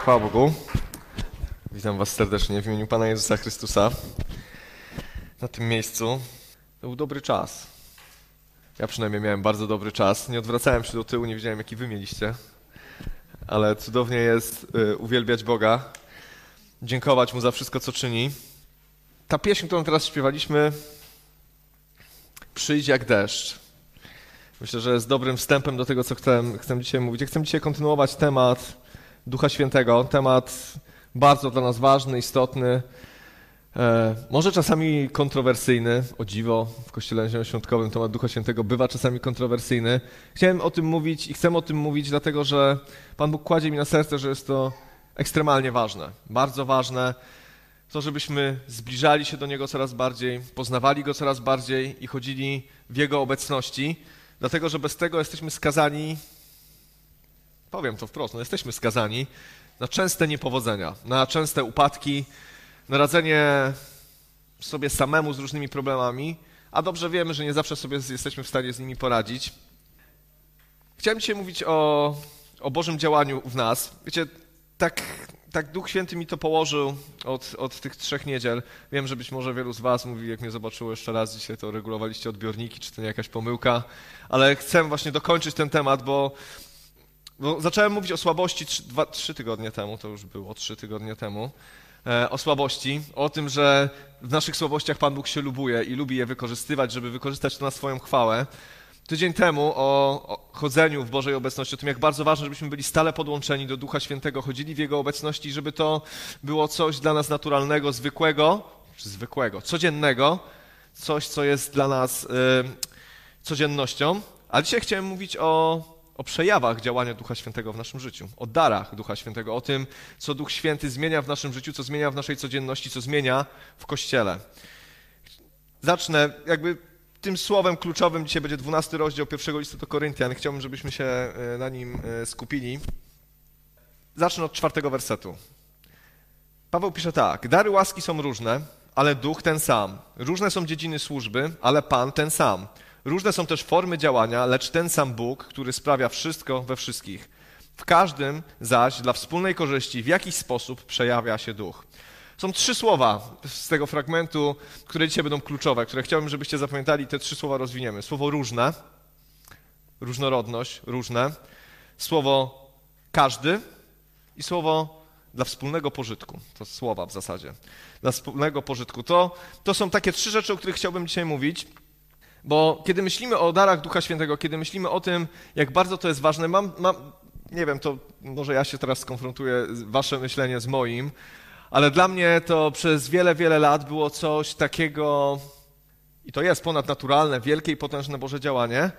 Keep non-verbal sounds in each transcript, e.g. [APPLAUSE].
Chwała Bogu. Witam Was serdecznie w imieniu Pana Jezusa Chrystusa na tym miejscu. To był dobry czas. Ja przynajmniej miałem bardzo dobry czas. Nie odwracałem się do tyłu, nie wiedziałem, jaki Wy mieliście. Ale cudownie jest y, uwielbiać Boga, dziękować Mu za wszystko, co czyni. Ta pieśń, którą teraz śpiewaliśmy, przyjdź jak deszcz. Myślę, że jest dobrym wstępem do tego, co chcę, chcę dzisiaj mówić. Ja chcę dzisiaj kontynuować temat Ducha Świętego, temat bardzo dla nas ważny, istotny, e, może czasami kontrowersyjny, o dziwo, w Kościele Zielonoświątkowym temat Ducha Świętego bywa czasami kontrowersyjny. Chciałem o tym mówić i chcę o tym mówić, dlatego że Pan Bóg kładzie mi na serce, że jest to ekstremalnie ważne, bardzo ważne, to żebyśmy zbliżali się do Niego coraz bardziej, poznawali Go coraz bardziej i chodzili w Jego obecności, dlatego że bez tego jesteśmy skazani powiem to wprost, no jesteśmy skazani na częste niepowodzenia, na częste upadki, na radzenie sobie samemu z różnymi problemami, a dobrze wiemy, że nie zawsze sobie jesteśmy w stanie z nimi poradzić. Chciałem dzisiaj mówić o, o Bożym działaniu w nas. Wiecie, tak, tak Duch Święty mi to położył od, od tych trzech niedziel. Wiem, że być może wielu z Was mówi, jak mnie zobaczyło jeszcze raz dzisiaj, to regulowaliście odbiorniki, czy to nie jakaś pomyłka, ale chcę właśnie dokończyć ten temat, bo bo zacząłem mówić o słabości trzy, dwa, trzy tygodnie temu, to już było trzy tygodnie temu, e, o słabości, o tym, że w naszych słabościach Pan Bóg się lubuje i lubi je wykorzystywać, żeby wykorzystać to na swoją chwałę. Tydzień temu o, o, chodzeniu w Bożej obecności, o tym, jak bardzo ważne, żebyśmy byli stale podłączeni do Ducha Świętego, chodzili w Jego obecności, żeby to było coś dla nas naturalnego, zwykłego, czy zwykłego, codziennego, coś, co jest dla nas y, codziennością. A dzisiaj chciałem mówić o o przejawach działania Ducha Świętego w naszym życiu, o darach Ducha Świętego, o tym, co Duch Święty zmienia w naszym życiu, co zmienia w naszej codzienności, co zmienia w Kościele. Zacznę jakby tym słowem kluczowym, dzisiaj będzie 12 rozdział pierwszego listu do Koryntian. Chciałbym, żebyśmy się e, na nim e, skupili. Zacznę od czwartego wersetu. Paweł pisze tak. Dary łaski są różne, ale duch ten sam. Różne są dziedziny służby, ale Pan ten sam. Różne są też formy działania, lecz ten sam Bóg, który sprawia wszystko we wszystkich. W każdym zaś dla wspólnej korzyści w jakiś sposób przejawia się duch. Są trzy słowa z tego fragmentu, które dzisiaj będą kluczowe, które chciałbym, żebyście zapamiętali. Te trzy słowa rozwiniemy. Słowo różne, różnorodność, różne. Słowo każdy i słowo dla wspólnego pożytku. To słowa w zasadzie. Dla wspólnego pożytku. To, to są takie trzy rzeczy, o których chciałbym dzisiaj mówić. Bo kiedy myślimy o darach Ducha Świętego, kiedy myślimy o tym, jak bardzo to jest ważne, mam, mam nie wiem, to może ja się teraz skonfrontuję, wasze myślenie z moim, ale dla mnie to przez wiele, wiele lat było coś takiego, i to jest ponadnaturalne, wielkie i potężne Boże działanie,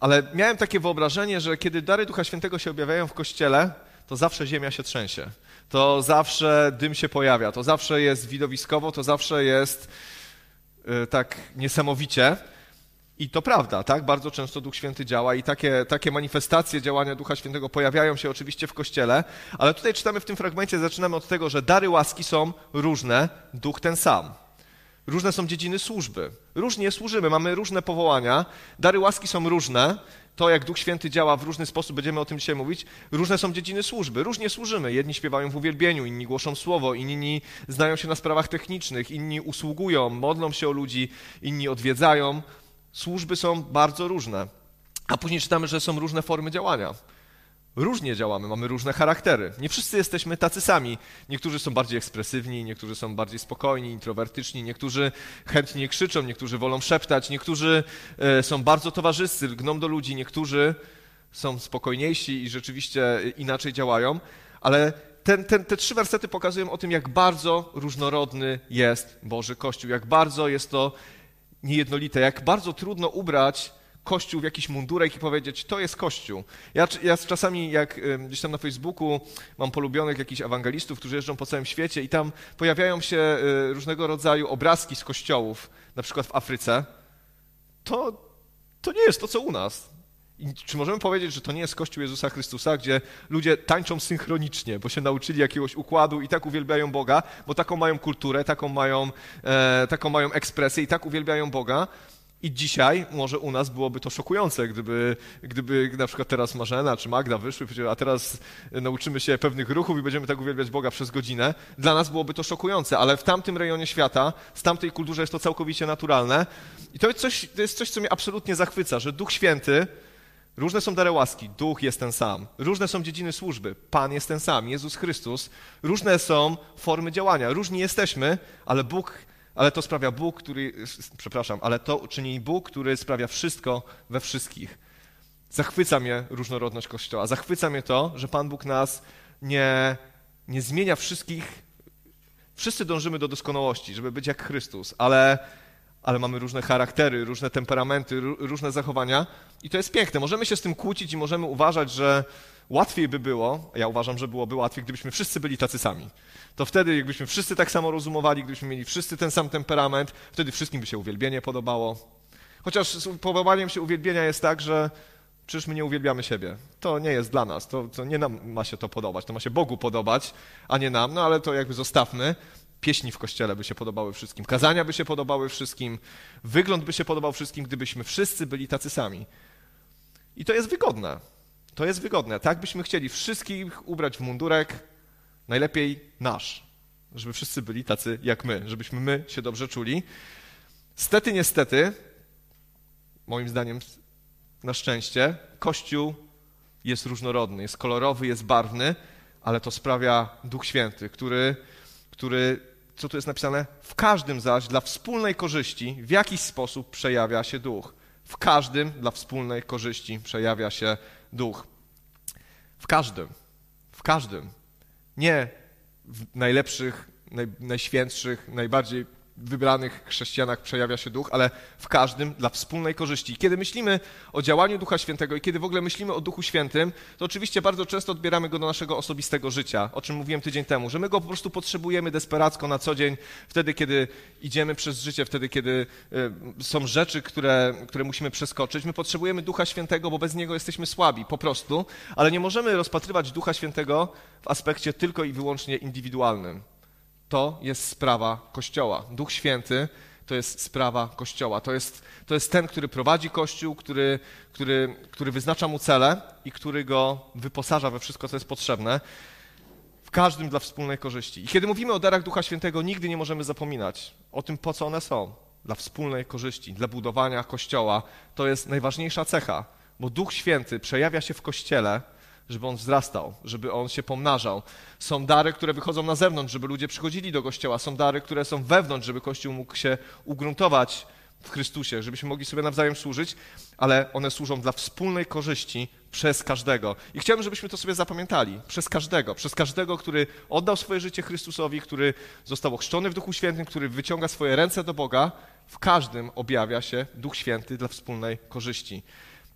ale miałem takie wyobrażenie, że kiedy dary Ducha Świętego się objawiają w Kościele, to zawsze ziemia się trzęsie, to zawsze dym się pojawia, to zawsze jest widowiskowo, to zawsze jest yy, tak niesamowicie. I to prawda, tak? Bardzo często Duch Święty działa i takie, takie manifestacje działania Ducha Świętego pojawiają się oczywiście w Kościele, ale tutaj czytamy w tym fragmencie, zaczynamy od tego, że dary łaski są różne, Duch ten sam. Różne są dziedziny służby. Różnie służymy, mamy różne powołania. Dary łaski są różne. To, jak Duch Święty działa w różny sposób, będziemy o tym dzisiaj mówić. Różne są dziedziny służby. Różnie służymy. Jedni śpiewają w uwielbieniu, inni głoszą słowo, inni znają się na sprawach technicznych, inni usługują, modlą się o ludzi, inni odwiedzają służby są bardzo różne. A później czytamy, że są różne formy działania. Różnie działamy, mamy różne charaktery. Nie wszyscy jesteśmy tacy sami. Niektórzy są bardziej ekspresywni, niektórzy są bardziej spokojni, introwertyczni, niektórzy chętnie krzyczą, niektórzy wolą szeptać, niektórzy e, są bardzo towarzyscy, lgną do ludzi, niektórzy są spokojniejsi i rzeczywiście inaczej działają. Ale ten, ten, te trzy wersety pokazują o tym, jak bardzo różnorodny jest Boży Kościół, jak bardzo jest to niejednolite, jak bardzo trudno ubrać Kościół w jakiś mundurek i powiedzieć, to jest Kościół. Ja, ja czasami, jak gdzieś tam na Facebooku mam polubionych jakichś ewangelistów, którzy jeżdżą po całym świecie i tam pojawiają się y, różnego rodzaju obrazki z kościołów, na przykład w Afryce, to, to nie jest to, co u nas. I czy możemy powiedzieć, że to nie jest Kościół Jezusa Chrystusa, gdzie ludzie tańczą synchronicznie, bo się nauczyli jakiegoś układu i tak uwielbiają Boga, bo taką mają kulturę, taką mają, e, taką mają ekspresję i tak uwielbiają Boga? I dzisiaj może u nas byłoby to szokujące, gdyby, gdyby na przykład teraz Marzena czy Magda wyszły a teraz nauczymy się pewnych ruchów i będziemy tak uwielbiać Boga przez godzinę. Dla nas byłoby to szokujące, ale w tamtym rejonie świata, z tamtej kulturze jest to całkowicie naturalne. I to jest coś, to jest coś co mnie absolutnie zachwyca, że Duch Święty, różne są dary łaski, Duch jest ten sam, różne są dziedziny służby, Pan jest ten sam, Jezus Chrystus, różne są formy działania, różni jesteśmy, ale Bóg ale to sprawia Bóg, który, przepraszam, ale to czyni Bóg, który sprawia wszystko we wszystkich. Zachwyca mnie różnorodność Kościoła. Zachwyca mnie to, że Pan Bóg nas nie, nie zmienia wszystkich. Wszyscy dążymy do doskonałości, żeby być jak Chrystus, ale, ale mamy różne charaktery, różne temperamenty, różne zachowania i to jest piękne. Możemy się z tym kłócić i możemy uważać, że łatwiej by było, ja uważam, że byłoby łatwiej, gdybyśmy wszyscy byli tacy sami. To wtedy, jakbyśmy wszyscy tak samo rozumowali, gdybyśmy mieli wszyscy ten sam temperament, wtedy wszystkim by się uwielbienie podobało. Chociaż z podobaniem się uwielbienia jest tak, że przecież my nie uwielbiamy siebie. To nie jest dla nas, to, to nie nam ma się to podobać, to ma się Bogu podobać, a nie nam, no ale to jakby zostawmy. Pieśni w kościele by się podobały wszystkim, kazania by się podobały wszystkim, wygląd by się podobał wszystkim, gdybyśmy wszyscy byli tacy sami. I to jest wygodne. To jest wygodne. Tak byśmy chcieli wszystkich ubrać w mundurek, najlepiej nasz, żeby wszyscy byli tacy jak my, żebyśmy my się dobrze czuli. Stety, niestety, moim zdaniem na szczęście, Kościół jest różnorodny, jest kolorowy, jest barwny, ale to sprawia Duch Święty, który, który co tu jest napisane? W każdym zaś dla wspólnej korzyści w jakiś sposób przejawia się Duch. W każdym dla wspólnej korzyści przejawia się duch. W każdym, w każdym. Nie w najlepszych, naj, najświętszych, najbardziej wybranych chrześcijanach przejawia się duch, ale w każdym dla wspólnej korzyści. Kiedy myślimy o działaniu Ducha Świętego i kiedy w ogóle myślimy o Duchu Świętym, to oczywiście bardzo często odbieramy go do naszego osobistego życia, o czym mówiłem tydzień temu, że my go po prostu potrzebujemy desperacko na co dzień, wtedy kiedy idziemy przez życie, wtedy kiedy y, są rzeczy, które, które musimy przeskoczyć. My potrzebujemy Ducha Świętego, bo bez niego jesteśmy słabi, po prostu, ale nie możemy rozpatrywać Ducha Świętego w aspekcie tylko i wyłącznie indywidualnym. To jest sprawa Kościoła. Duch Święty to jest sprawa Kościoła. To jest, to jest ten, który prowadzi Kościół, który, który, który wyznacza mu cele i który go wyposaża we wszystko, co jest potrzebne, w każdym dla wspólnej korzyści. I kiedy mówimy o darach Ducha Świętego, nigdy nie możemy zapominać o tym, po co one są. Dla wspólnej korzyści, dla budowania Kościoła. To jest najważniejsza cecha, bo Duch Święty przejawia się w Kościele żeby on wzrastał, żeby on się pomnażał. Są dary, które wychodzą na zewnątrz, żeby ludzie przychodzili do kościoła. Są dary, które są wewnątrz, żeby kościół mógł się ugruntować w Chrystusie, żebyśmy mogli sobie nawzajem służyć, ale one służą dla wspólnej korzyści przez każdego. I chciałbym, żebyśmy to sobie zapamiętali. Przez każdego. Przez każdego, który oddał swoje życie Chrystusowi, który został ochrzczony w Duchu Świętym, który wyciąga swoje ręce do Boga. W każdym objawia się Duch Święty dla wspólnej korzyści.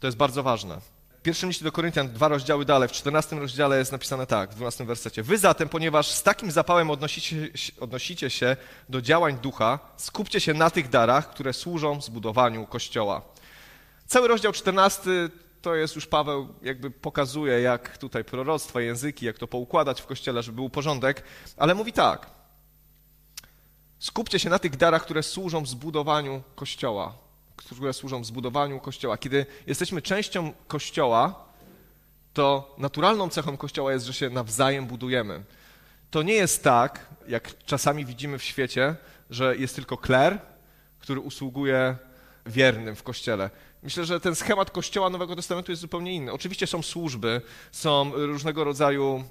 To jest bardzo ważne pierwszym liście do Koryntian, dwa rozdziały dalej, w 14 rozdziale jest napisane tak, w 12 wersecie. Wy zatem, ponieważ z takim zapałem odnosicie, odnosicie się do działań ducha, skupcie się na tych darach, które służą zbudowaniu Kościoła. Cały rozdział 14 to jest już Paweł jakby pokazuje, jak tutaj proroctwa, języki, jak to poukładać w Kościele, żeby był porządek, ale mówi tak. Skupcie się na tych darach, które służą zbudowaniu Kościoła które służą zbudowaniu Kościoła. Kiedy jesteśmy częścią Kościoła, to naturalną cechą Kościoła jest, że się nawzajem budujemy. To nie jest tak, jak czasami widzimy w świecie, że jest tylko kler, który usługuje wiernym w Kościele. Myślę, że ten schemat Kościoła Nowego Testamentu jest zupełnie inny. Oczywiście są służby, są różnego rodzaju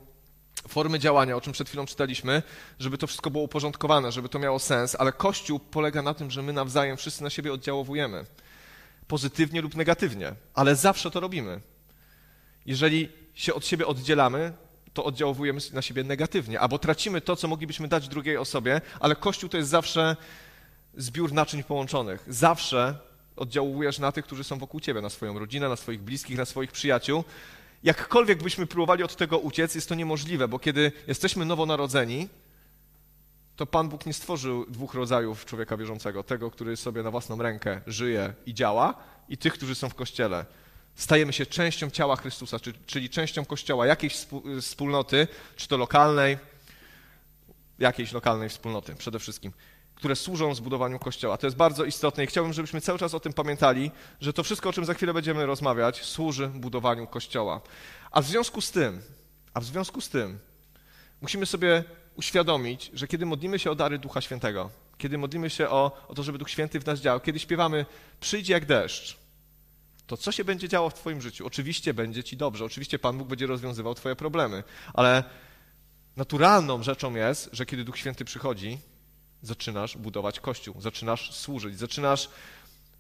formy działania, o czym przed chwilą czytaliśmy, żeby to wszystko było uporządkowane, żeby to miało sens, ale Kościół polega na tym, że my nawzajem wszyscy na siebie oddziałowujemy. Pozytywnie lub negatywnie, ale zawsze to robimy. Jeżeli się od siebie oddzielamy, to oddziałujemy na siebie negatywnie, albo tracimy to, co moglibyśmy dać drugiej osobie, ale Kościół to jest zawsze zbiór naczyń połączonych. Zawsze oddziałujesz na tych, którzy są wokół ciebie, na swoją rodzinę, na swoich bliskich, na swoich przyjaciół, jakkolwiek byśmy próbowali od tego uciec, jest to niemożliwe, bo kiedy jesteśmy nowonarodzeni, to Pan Bóg nie stworzył dwóch rodzajów człowieka wierzącego. Tego, który sobie na własną rękę żyje i działa, i tych, którzy są w Kościele. Stajemy się częścią ciała Chrystusa, czyli częścią Kościoła, jakiejś wspólnoty, czy to lokalnej, jakiejś lokalnej wspólnoty przede wszystkim. Które służą zbudowaniu Kościoła. To jest bardzo istotne i chciałbym, żebyśmy cały czas o tym pamiętali, że to wszystko, o czym za chwilę będziemy rozmawiać, służy budowaniu Kościoła. A w związku z tym, a w związku z tym, musimy sobie uświadomić, że kiedy modlimy się o dary Ducha Świętego, kiedy modlimy się o, o to, żeby Duch Święty w nas działał, kiedy śpiewamy przyjdzie jak deszcz, to co się będzie działo w Twoim życiu? Oczywiście będzie Ci dobrze, oczywiście Pan Bóg będzie rozwiązywał Twoje problemy, ale naturalną rzeczą jest, że kiedy Duch Święty przychodzi, zaczynasz budować Kościół, zaczynasz służyć, zaczynasz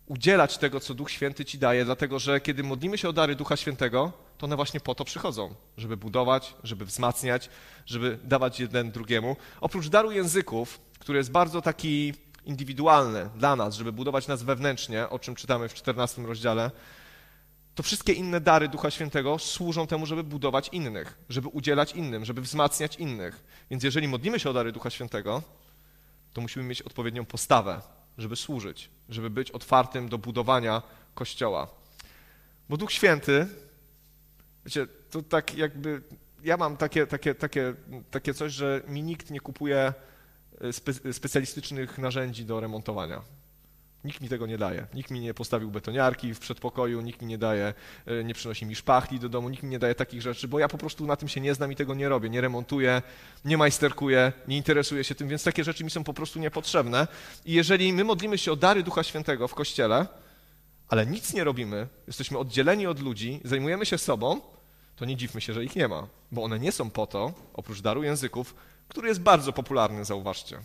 udzielać tego, co Duch Święty Ci daje, dlatego że kiedy modlimy się o dary Ducha Świętego, to one właśnie po to przychodzą, żeby budować, żeby wzmacniać, żeby dawać jeden drugiemu. Oprócz daru języków, który jest bardzo taki indywidualny dla nas, żeby budować nas wewnętrznie, o czym czytamy w 14 rozdziale, to wszystkie inne dary Ducha Świętego służą temu, żeby budować innych, żeby udzielać innym, żeby wzmacniać innych. Więc jeżeli modlimy się o dary Ducha Świętego, to musimy mieć odpowiednią postawę, żeby służyć, żeby być otwartym do budowania Kościoła. Bo Duch Święty, wiecie, to tak jakby, ja mam takie, takie, takie, takie coś, że mi nikt nie kupuje spe, specjalistycznych narzędzi do remontowania. Nikt mi tego nie daje. Nikt mi nie postawił betoniarki w przedpokoju, nikt mi nie daje, e, nie przynosi mi szpachli do domu, nikt mi nie daje takich rzeczy, bo ja po prostu na tym się nie znam i tego nie robię. Nie remontuję, nie majsterkuję, nie interesuję się tym, więc takie rzeczy mi są po prostu niepotrzebne. I jeżeli my modlimy się o dary Ducha Świętego w kościele, ale nic nie robimy, jesteśmy oddzieleni od ludzi, zajmujemy się sobą, to nie dziwmy się, że ich nie ma, bo one nie są po to, oprócz daru języków, który jest bardzo popularny, zauważcie.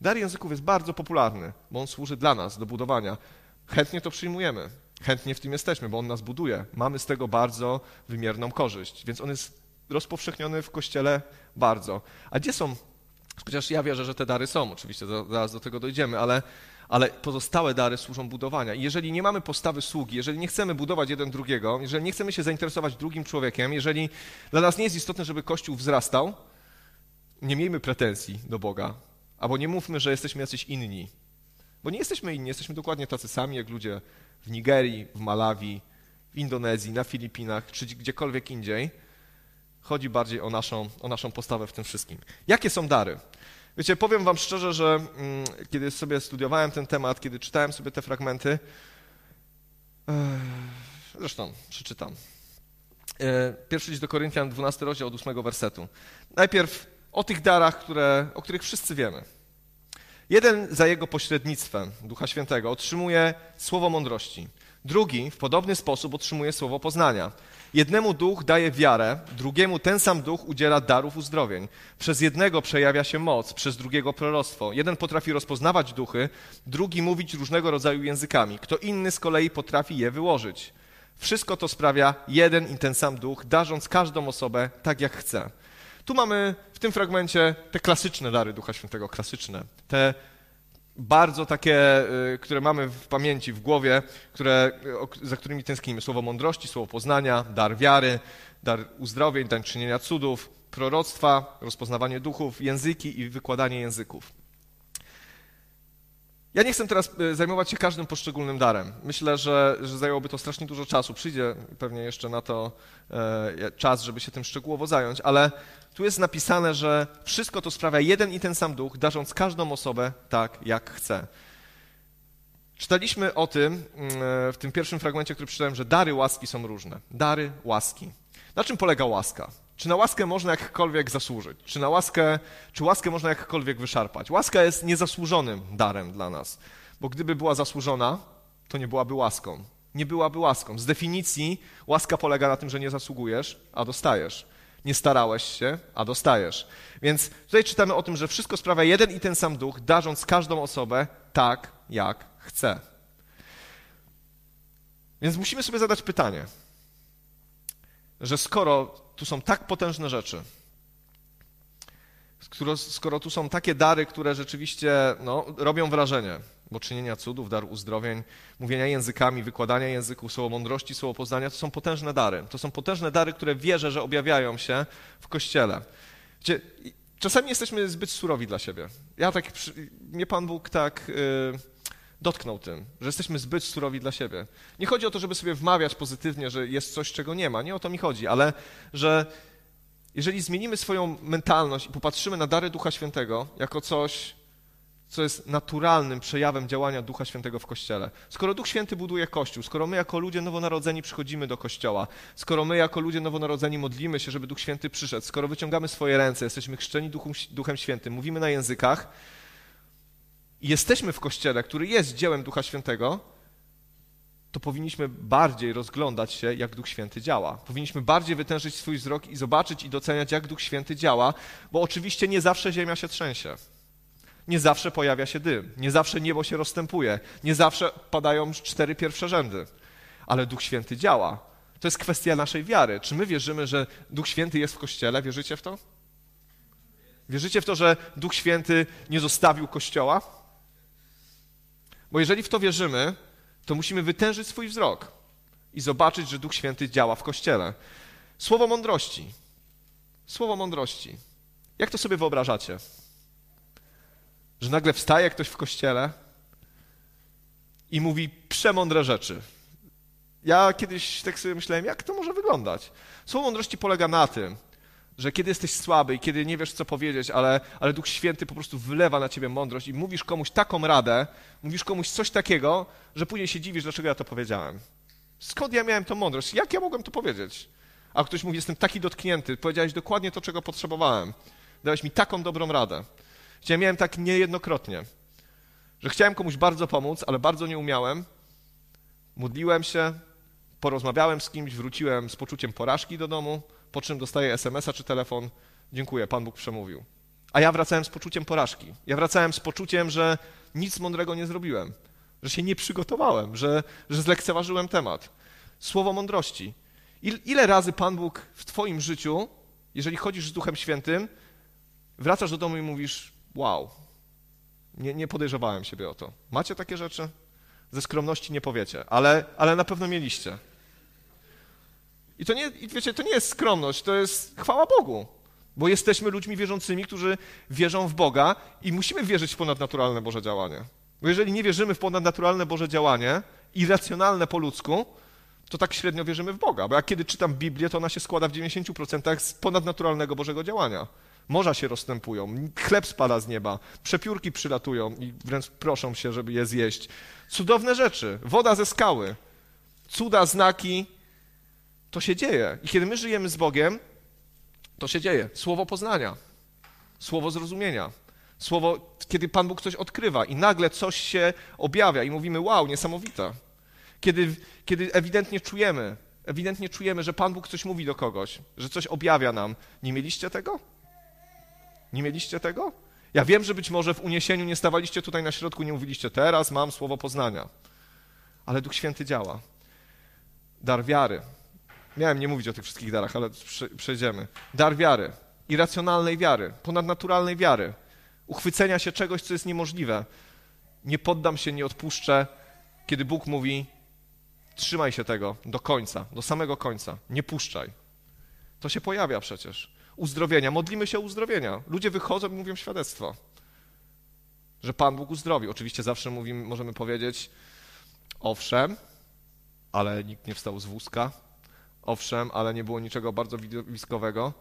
Dar języków jest bardzo popularny, bo on służy dla nas, do budowania. Chętnie to przyjmujemy, chętnie w tym jesteśmy, bo on nas buduje. Mamy z tego bardzo wymierną korzyść, więc on jest rozpowszechniony w kościele bardzo. A gdzie są, chociaż ja wierzę, że te dary są, oczywiście zaraz do tego dojdziemy, ale, ale pozostałe dary służą budowania. I jeżeli nie mamy postawy sługi, jeżeli nie chcemy budować jeden drugiego, jeżeli nie chcemy się zainteresować drugim człowiekiem, jeżeli dla nas nie jest istotne, żeby Kościół wzrastał, nie miejmy pretensji do Boga, albo nie mówmy, że jesteśmy jacyś inni. Bo nie jesteśmy inni, jesteśmy dokładnie tacy sami jak ludzie w Nigerii, w Malawi, w Indonezji, na Filipinach, czy gdziekolwiek indziej. Chodzi bardziej o naszą, o naszą postawę w tym wszystkim. Jakie są dary? Wiecie, powiem wam szczerze, że mm, kiedy sobie studiowałem ten temat, kiedy czytałem sobie te fragmenty, e, zresztą przeczytam. E, pierwszy list do Koryntian, 12 rozdział od 8 wersetu. Najpierw o tych darach, które, o których wszyscy wiemy. Jeden za jego pośrednictwem Ducha Świętego otrzymuje słowo mądrości, drugi w podobny sposób otrzymuje słowo poznania. Jednemu duch daje wiarę, drugiemu ten sam duch udziela darów uzdrowień. Przez jednego przejawia się moc, przez drugiego proroctwo. Jeden potrafi rozpoznawać duchy, drugi mówić różnego rodzaju językami. Kto inny z kolei potrafi je wyłożyć. Wszystko to sprawia jeden i ten sam duch, darząc każdą osobę tak, jak chce. Tu mamy w tym fragmencie te klasyczne dary Ducha Świętego, klasyczne. Te bardzo takie, y, które mamy w pamięci, w głowie, które, za którymi tęsknimy. Słowo mądrości, słowo poznania, dar wiary, dar uzdrowień, dar czynienia cudów, proroctwa, rozpoznawanie duchów, języki i wykładanie języków. Ja nie chcę teraz e, zajmować się każdym poszczególnym darem. Myślę, że, że zajęłoby to strasznie dużo czasu. Przyjdzie pewnie jeszcze na to e, czas, żeby się tym szczegółowo zająć, ale tu jest napisane, że wszystko to sprawia jeden i ten sam duch, darząc każdą osobę tak, jak chce. Czytaliśmy o tym mm, e, w tym pierwszym fragmencie, który przeczytałem, że dary łaski są różne. Dary łaski. Na czym polega łaska? Czy na łaskę można jakkolwiek zasłużyć? Czy na łaskę, czy łaskę można jakkolwiek wyszarpać? Łaska jest niezasłużonym darem dla nas, bo gdyby była zasłużona, to nie byłaby łaską. Nie byłaby łaską. Z definicji łaska polega na tym, że nie zasługujesz, a dostajesz. Nie starałeś się, a dostajesz. Więc tutaj czytamy o tym, że wszystko sprawia jeden i ten sam duch, darząc każdą osobę tak, jak chce. Więc musimy sobie zadać pytanie, że skoro tu są tak potężne rzeczy. Skoro, skoro tu są takie dary, które rzeczywiście no, robią wrażenie, bo czynienia cudów, dar uzdrowień, mówienia językami, wykładania języków, słowo mądrości, słowo poznania, to są potężne dary. To są potężne dary, które wierzę, że objawiają się w Kościele. Wiecie, czasami jesteśmy zbyt surowi dla siebie. Ja tak, mnie Pan Bóg tak... Yy, dotknął tym, że jesteśmy zbyt surowi dla siebie. Nie chodzi o to, żeby sobie wmawiać pozytywnie, że jest coś, czego nie ma. Nie o to mi chodzi, ale że jeżeli zmienimy swoją mentalność i popatrzymy na dary Ducha Świętego jako coś, co jest naturalnym przejawem działania Ducha Świętego w Kościele. Skoro Duch Święty buduje Kościół, skoro my jako ludzie nowonarodzeni przychodzimy do Kościoła, skoro my jako ludzie nowonarodzeni modlimy się, żeby Duch Święty przyszedł, skoro wyciągamy swoje ręce, jesteśmy chrzczeni Duchem, Świętym, mówimy na językach i jesteśmy w Kościele, który jest dziełem Ducha Świętego, to powinniśmy bardziej rozglądać się, jak Duch Święty działa. Powinniśmy bardziej wytężyć swój wzrok i zobaczyć i doceniać, jak Duch Święty działa, bo oczywiście nie zawsze ziemia się trzęsie. Nie zawsze pojawia się dym, nie zawsze niebo się rozstępuje, nie zawsze padają cztery pierwsze rzędy, ale Duch Święty działa. To jest kwestia naszej wiary. Czy my wierzymy, że Duch Święty jest w Kościele? Wierzycie w to? Wierzycie w to, że Duch Święty nie zostawił Kościoła? Bo jeżeli w to wierzymy, to musimy wytężyć swój wzrok i zobaczyć, że Duch Święty działa w Kościele. Słowo mądrości. Słowo mądrości. Jak to sobie wyobrażacie? Że nagle wstaje ktoś w kościele i mówi przemądre rzeczy. Ja kiedyś tak sobie myślałem, jak to może wyglądać? Słowo mądrości polega na tym, że kiedy jesteś słaby i kiedy nie wiesz, co powiedzieć, ale, ale Duch Święty po prostu wylewa na ciebie mądrość i mówisz komuś taką radę, mówisz komuś coś takiego, że później się dziwisz, dlaczego ja to powiedziałem. Skąd ja miałem tą mądrość? Jak ja mogłem to powiedzieć? A ktoś mówi, jestem taki dotknięty, powiedziałeś dokładnie to, czego potrzebowałem. Dałeś mi taką dobrą radę. Ja miałem tak niejednokrotnie, że chciałem komuś bardzo pomóc, ale bardzo nie umiałem. Modliłem się, porozmawiałem z kimś, wróciłem z poczuciem porażki do domu, po czym dostaję SMS-a czy telefon, dziękuję, Pan Bóg przemówił. A ja wracałem z poczuciem porażki. Ja wracałem z poczuciem, że nic mądrego nie zrobiłem, że się nie przygotowałem, że, że zlekceważyłem temat. Słowo mądrości. Ile razy Pan Bóg w Twoim życiu, jeżeli chodzisz z Duchem Świętym, wracasz do domu i mówisz: Wow, nie, nie podejrzewałem siebie o to. Macie takie rzeczy? Ze skromności nie powiecie, ale, ale na pewno mieliście. I to nie, wiecie, to nie jest skromność, to jest chwała Bogu. Bo jesteśmy ludźmi wierzącymi, którzy wierzą w Boga i musimy wierzyć w ponadnaturalne Boże działanie. Bo jeżeli nie wierzymy w ponadnaturalne Boże działanie, irracjonalne po ludzku, to tak średnio wierzymy w Boga. Bo jak kiedy czytam Biblię, to ona się składa w 90% z ponadnaturalnego Bożego działania. Morza się rozstępują, chleb spada z nieba, przepiórki przylatują i wręcz proszą się, żeby je zjeść. Cudowne rzeczy, woda ze skały, cuda, znaki, to się dzieje. I kiedy my żyjemy z Bogiem, to się dzieje. Słowo poznania, słowo zrozumienia, słowo, kiedy Pan Bóg coś odkrywa i nagle coś się objawia i mówimy, wow, niesamowite. Kiedy, kiedy ewidentnie czujemy, ewidentnie czujemy, że Pan Bóg coś mówi do kogoś, że coś objawia nam. Nie mieliście tego? Nie mieliście tego? Ja wiem, że być może w uniesieniu nie stawaliście tutaj na środku, nie mówiliście, teraz mam słowo poznania. Ale Duch Święty działa. Dar wiary, Miałem nie mówić o tych wszystkich darach, ale przejdziemy. Dar wiary, irracjonalnej wiary, ponadnaturalnej wiary, uchwycenia się czegoś, co jest niemożliwe. Nie poddam się, nie odpuszczę, kiedy Bóg mówi: trzymaj się tego do końca, do samego końca, nie puszczaj. To się pojawia przecież. Uzdrowienia, modlimy się o uzdrowienia. Ludzie wychodzą i mówią świadectwo, że Pan Bóg uzdrowi. Oczywiście zawsze mówimy, możemy powiedzieć: owszem, ale nikt nie wstał z wózka, owszem, ale nie było niczego bardzo widowiskowego.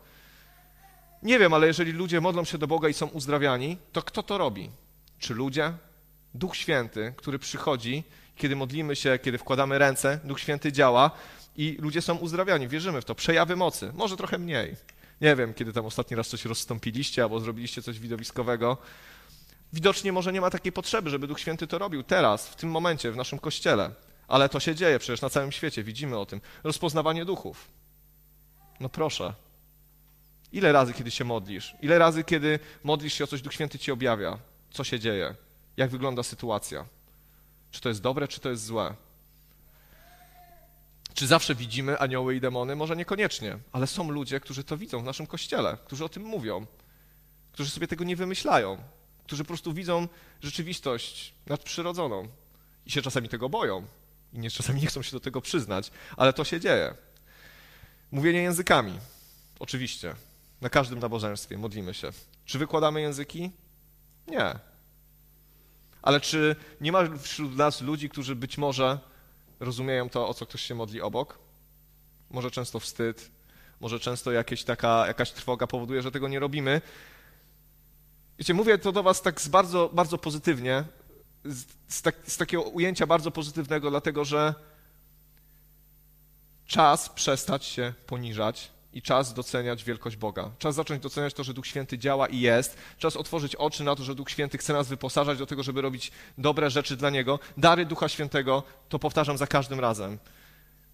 Nie wiem, ale jeżeli ludzie modlą się do Boga i są uzdrawiani, to kto to robi? Czy ludzie? Duch Święty, który przychodzi, kiedy modlimy się, kiedy wkładamy ręce, Duch Święty działa i ludzie są uzdrawiani. Wierzymy w to. Przejawy mocy. Może trochę mniej. Nie wiem, kiedy tam ostatni raz coś rozstąpiliście albo zrobiliście coś widowiskowego. Widocznie może nie ma takiej potrzeby, żeby Duch Święty to robił teraz, w tym momencie, w naszym kościele. Ale to się dzieje przecież na całym świecie, widzimy o tym. Rozpoznawanie duchów. No proszę. Ile razy, kiedy się modlisz? Ile razy, kiedy modlisz się o coś, Duch Święty ci objawia? Co się dzieje? Jak wygląda sytuacja? Czy to jest dobre, czy to jest złe? Czy zawsze widzimy anioły i demony? Może niekoniecznie, ale są ludzie, którzy to widzą w naszym kościele, którzy o tym mówią, którzy sobie tego nie wymyślają, którzy po prostu widzą rzeczywistość nadprzyrodzoną i się czasami tego boją i nie, czasami nie chcą się do tego przyznać, ale to się dzieje. Mówienie językami. Oczywiście. Na każdym nabożeństwie modlimy się. Czy wykładamy języki? Nie. Ale czy nie ma wśród nas ludzi, którzy być może rozumieją to, o co ktoś się modli obok? Może często wstyd, może często jakieś taka, jakaś trwoga powoduje, że tego nie robimy. Wiecie, mówię to do was tak bardzo, bardzo pozytywnie, z, tak, z takiego ujęcia bardzo pozytywnego, dlatego że czas przestać się poniżać i czas doceniać wielkość Boga. Czas zacząć doceniać to, że Duch Święty działa i jest. Czas otworzyć oczy na to, że Duch Święty chce nas wyposażać do tego, żeby robić dobre rzeczy dla Niego. Dary Ducha Świętego, to powtarzam za każdym razem.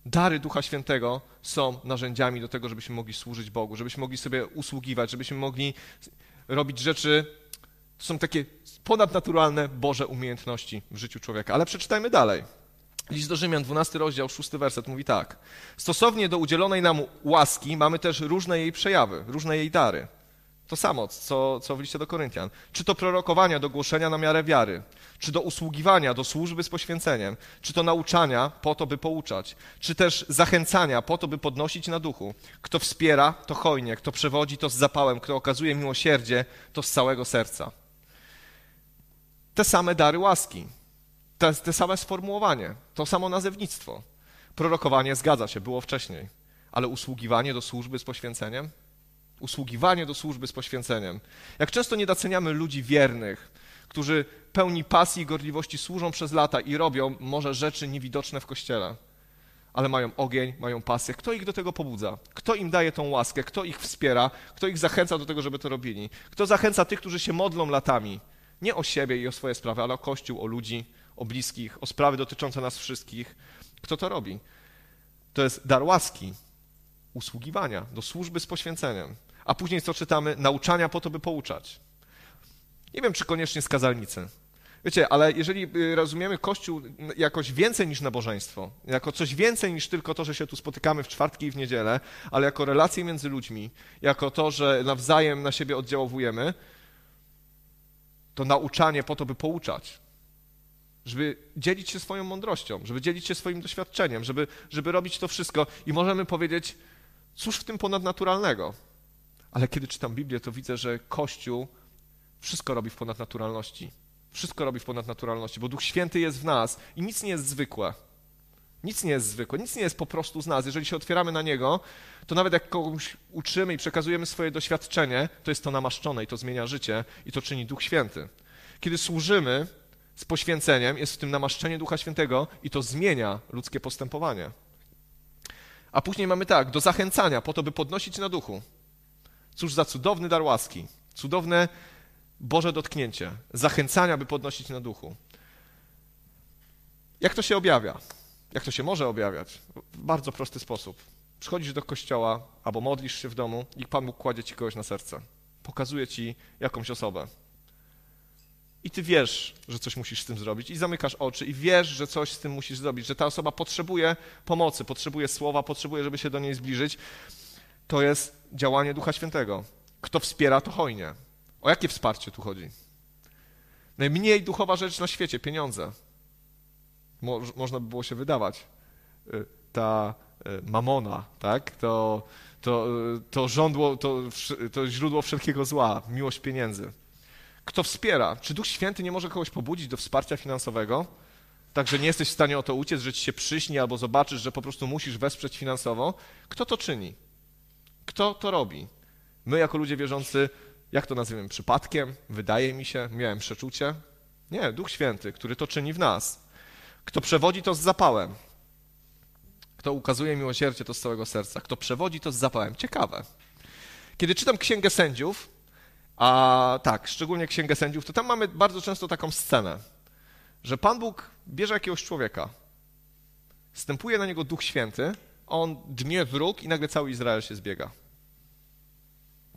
Dary Ducha Świętego są narzędziami do tego, żebyśmy mogli służyć Bogu, żebyśmy mogli sobie usługiwać, żebyśmy mogli robić rzeczy, to są takie ponadnaturalne Boże umiejętności w życiu człowieka. Ale przeczytajmy dalej. List do Rzymian, 12 rozdział, 6 werset mówi tak. Stosownie do udzielonej nam łaski mamy też różne jej przejawy, różne jej dary. To samo, co, co w liście do Koryntian. Czy to prorokowania do głoszenia na miarę wiary, czy do usługiwania, do służby z poświęceniem, czy to nauczania po to, by pouczać, czy też zachęcania po to, by podnosić na duchu. Kto wspiera, to hojnie, kto przewodzi, to z zapałem, kto okazuje miłosierdzie, to z całego serca. Te same dary łaski, te, te same sformułowanie, to samo nazewnictwo. Prorokowanie zgadza się, było wcześniej, ale usługiwanie do służby z poświęceniem? Usługiwanie do służby z poświęceniem. Jak często nie doceniamy ludzi wiernych, którzy pełni pasji i gorliwości służą przez lata i robią może rzeczy niewidoczne w kościele, ale mają ogień, mają pasję. Kto ich do tego pobudza? Kto im daje tą łaskę? Kto ich wspiera? Kto ich zachęca do tego, żeby to robili? Kto zachęca tych, którzy się modlą latami? Nie o siebie i o swoje sprawy, ale o Kościół, o ludzi, o bliskich, o sprawy dotyczące nas wszystkich. Kto to robi? To jest dar łaski, usługiwania, do służby z poświęceniem. A później co czytamy? Nauczania po to, by pouczać. Nie wiem, czy koniecznie skazalnicy. Wiecie, ale jeżeli y, rozumiemy Kościół jakoś więcej niż nabożeństwo, jako coś więcej niż tylko to, że się tu spotykamy w czwartki i w niedzielę, ale jako relacje między ludźmi, jako to, że nawzajem na siebie oddziałowujemy, to nauczanie po to, by pouczać, żeby dzielić się swoją mądrością, żeby dzielić się swoim doświadczeniem, żeby, żeby robić to wszystko. I możemy powiedzieć, cóż w tym ponadnaturalnego? Ale kiedy czytam Biblię, to widzę, że Kościół wszystko robi w ponadnaturalności. Wszystko robi w ponadnaturalności, bo Duch Święty jest w nas i nic nie jest zwykłe. Nic nie jest zwykłe, nic nie jest po prostu z nas. Jeżeli się otwieramy na Niego, to nawet jak kogoś uczymy i przekazujemy swoje doświadczenie, to jest to namaszczone i to zmienia życie i to czyni Duch Święty. Kiedy służymy z poświęceniem, jest w tym namaszczenie Ducha Świętego i to zmienia ludzkie postępowanie. A później mamy tak, do zachęcania, po to, by podnosić na duchu. Cóż za cudowny dar łaski, cudowne Boże dotknięcie, zachęcania, by podnosić na duchu. Jak to się objawia? Jak to się może objawiać? W bardzo prosty sposób. Przychodzisz do kościoła albo modlisz się w domu i Pan Bóg kładzie ci kogoś na serce. Pokazuje ci jakąś osobę. I ty wiesz, że coś musisz z tym zrobić, i zamykasz oczy, i wiesz, że coś z tym musisz zrobić, że ta osoba potrzebuje pomocy, potrzebuje słowa, potrzebuje, żeby się do niej zbliżyć. To jest działanie Ducha Świętego. Kto wspiera, to hojnie. O jakie wsparcie tu chodzi? Najmniej duchowa rzecz na świecie pieniądze. Mo, można by było się wydawać. Y, ta y, mamona, tak? To, to, to, żądło, to, to źródło wszelkiego zła, miłość pieniędzy. Kto wspiera? Czy Duch Święty nie może kogoś pobudzić do wsparcia finansowego? Tak, że nie jesteś w stanie o to uciec, że ci się przyśni albo zobaczysz, że po prostu musisz wesprzeć finansowo. Kto to czyni? Kto to robi? My, jako ludzie wierzący, jak to nazwiemy? Przypadkiem? Wydaje mi się, miałem przeczucie? Nie, Duch Święty, który to czyni w nas. Kto przewodzi to z zapałem. Kto ukazuje miłosierdzie to z całego serca. Kto przewodzi to z zapałem. Ciekawe. Kiedy czytam Księgę Sędziów, a tak, szczególnie Księgę Sędziów, to tam mamy bardzo często taką scenę, że Pan Bóg bierze jakiegoś człowieka, wstępuje na niego Duch Święty, on dmie wróg i nagle cały Izrael się zbiega.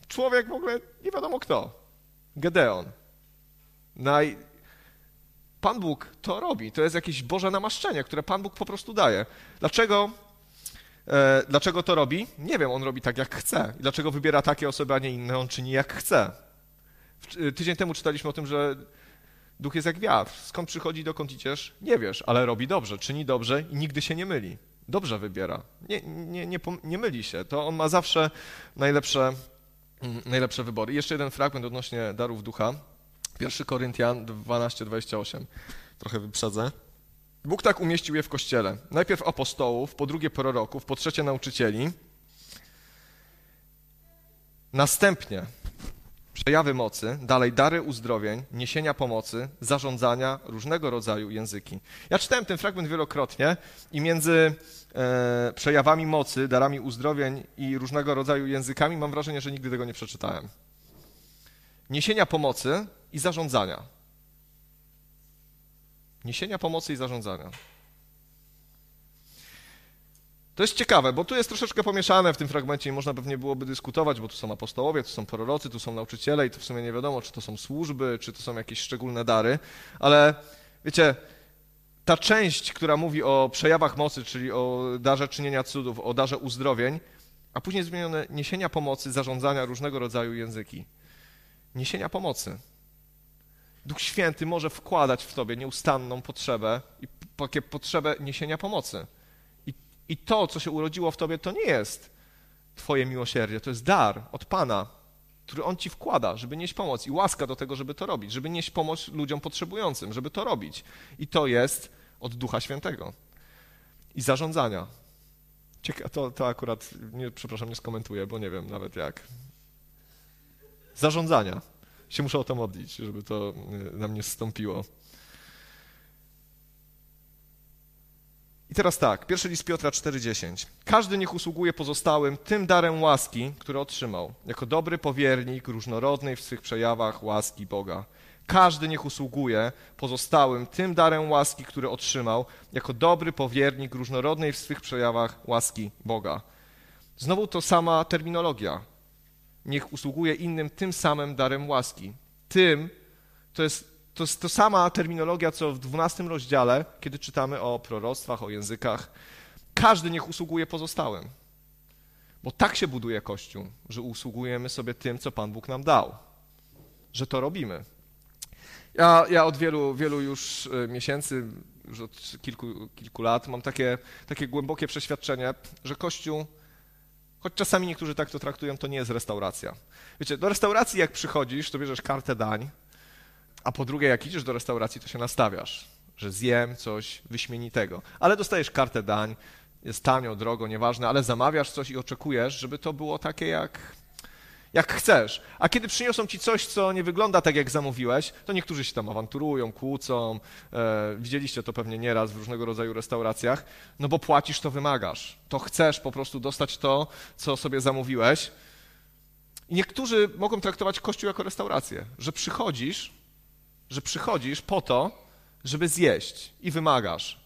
Człowiek w ogóle nie wiadomo kto. Gedeon. Naj... Pan Bóg to robi. To jest jakieś Boże namaszczenie, które Pan Bóg po prostu daje. Dlaczego, e, dlaczego to robi? Nie wiem, on robi tak jak chce. I dlaczego wybiera takie osoby, a nie inne? On czyni jak chce. Tydzień temu czytaliśmy o tym, że duch jest jak wiatr. Skąd przychodzi, dokąd idziesz? Nie wiesz, ale robi dobrze, czyni dobrze i nigdy się nie myli. Dobrze wybiera. Nie, nie, nie, nie myli się. To on ma zawsze najlepsze, mm, najlepsze wybory. Jeszcze jeden fragment odnośnie darów ducha. 1 Koryntian 12:28. Trochę wyprzedzę. Bóg tak umieścił je w kościele. Najpierw apostołów, po drugie proroków, po trzecie nauczycieli. Następnie przejawy mocy, dalej dary uzdrowień, niesienia pomocy, zarządzania, różnego rodzaju języki. Ja czytałem ten fragment wielokrotnie i między e, przejawami mocy, darami uzdrowień i różnego rodzaju językami mam wrażenie, że nigdy tego nie przeczytałem. Niesienia pomocy i zarządzania. Niesienia pomocy i zarządzania. To jest ciekawe, bo tu jest troszeczkę pomieszane w tym fragmencie i można pewnie byłoby dyskutować, bo tu są apostołowie, tu są prorocy, tu są nauczyciele i to w sumie nie wiadomo, czy to są służby, czy to są jakieś szczególne dary, ale wiecie, ta część, która mówi o przejawach mocy, czyli o darze czynienia cudów, o darze uzdrowień, a później zmienione niesienia pomocy, zarządzania różnego rodzaju języki. Niesienia pomocy. Duch Święty może wkładać w tobie nieustanną potrzebę i potrzebę niesienia pomocy. I to, co się urodziło w tobie, to nie jest twoje miłosierdzie, to jest dar od Pana, który On ci wkłada, żeby nieść pomoc i łaska do tego, żeby to robić, żeby nieść pomoc ludziom potrzebującym, żeby to robić. I to jest od Ducha Świętego. I zarządzania. Cieka to, to akurat, nie, przepraszam, nie skomentuję, bo nie wiem nawet jak. Zarządzania. Się muszę o to modlić, żeby to e, na mnie zstąpiło. I teraz tak, pierwszy list Piotra 4,10. Każdy niech usługuje pozostałym tym darem łaski, który otrzymał, jako dobry powiernik różnorodnej w swych przejawach łaski Boga. Każdy niech usługuje pozostałym tym darem łaski, który otrzymał, jako dobry powiernik różnorodnej w swych przejawach łaski Boga. Znowu to sama terminologia. Niech usługuje innym tym samym darem łaski. Tym to jest to jest to sama terminologia, co w 12 rozdziale, kiedy czytamy o proroctwach, o językach. Każdy niech usługuje pozostałym. Bo tak się buduje Kościół, że usługujemy sobie tym, co Pan Bóg nam dał. Że to robimy. Ja, ja od wielu, wielu już e, miesięcy, już od kilku, kilku lat mam takie, takie głębokie przeświadczenie, że Kościół, choć czasami niektórzy tak to traktują, to nie jest restauracja. Wiecie, do restauracji jak przychodzisz, to bierzesz kartę dań, a po drugie, jak idziesz do restauracji, to się nastawiasz, że zjem coś wyśmienitego. Ale dostajesz kartę dań, jest tanio, drogo, nieważne, ale zamawiasz coś i oczekujesz, żeby to było takie jak, jak chcesz. A kiedy przyniosą ci coś, co nie wygląda tak, jak zamówiłeś, to niektórzy się tam awanturują, kłócą. E, widzieliście to pewnie nieraz w różnego rodzaju restauracjach. No bo płacisz, to wymagasz. To chcesz po prostu dostać to, co sobie zamówiłeś. I niektórzy mogą traktować Kościół jako restaurację, że przychodzisz że przychodzisz po to, żeby zjeść i wymagasz.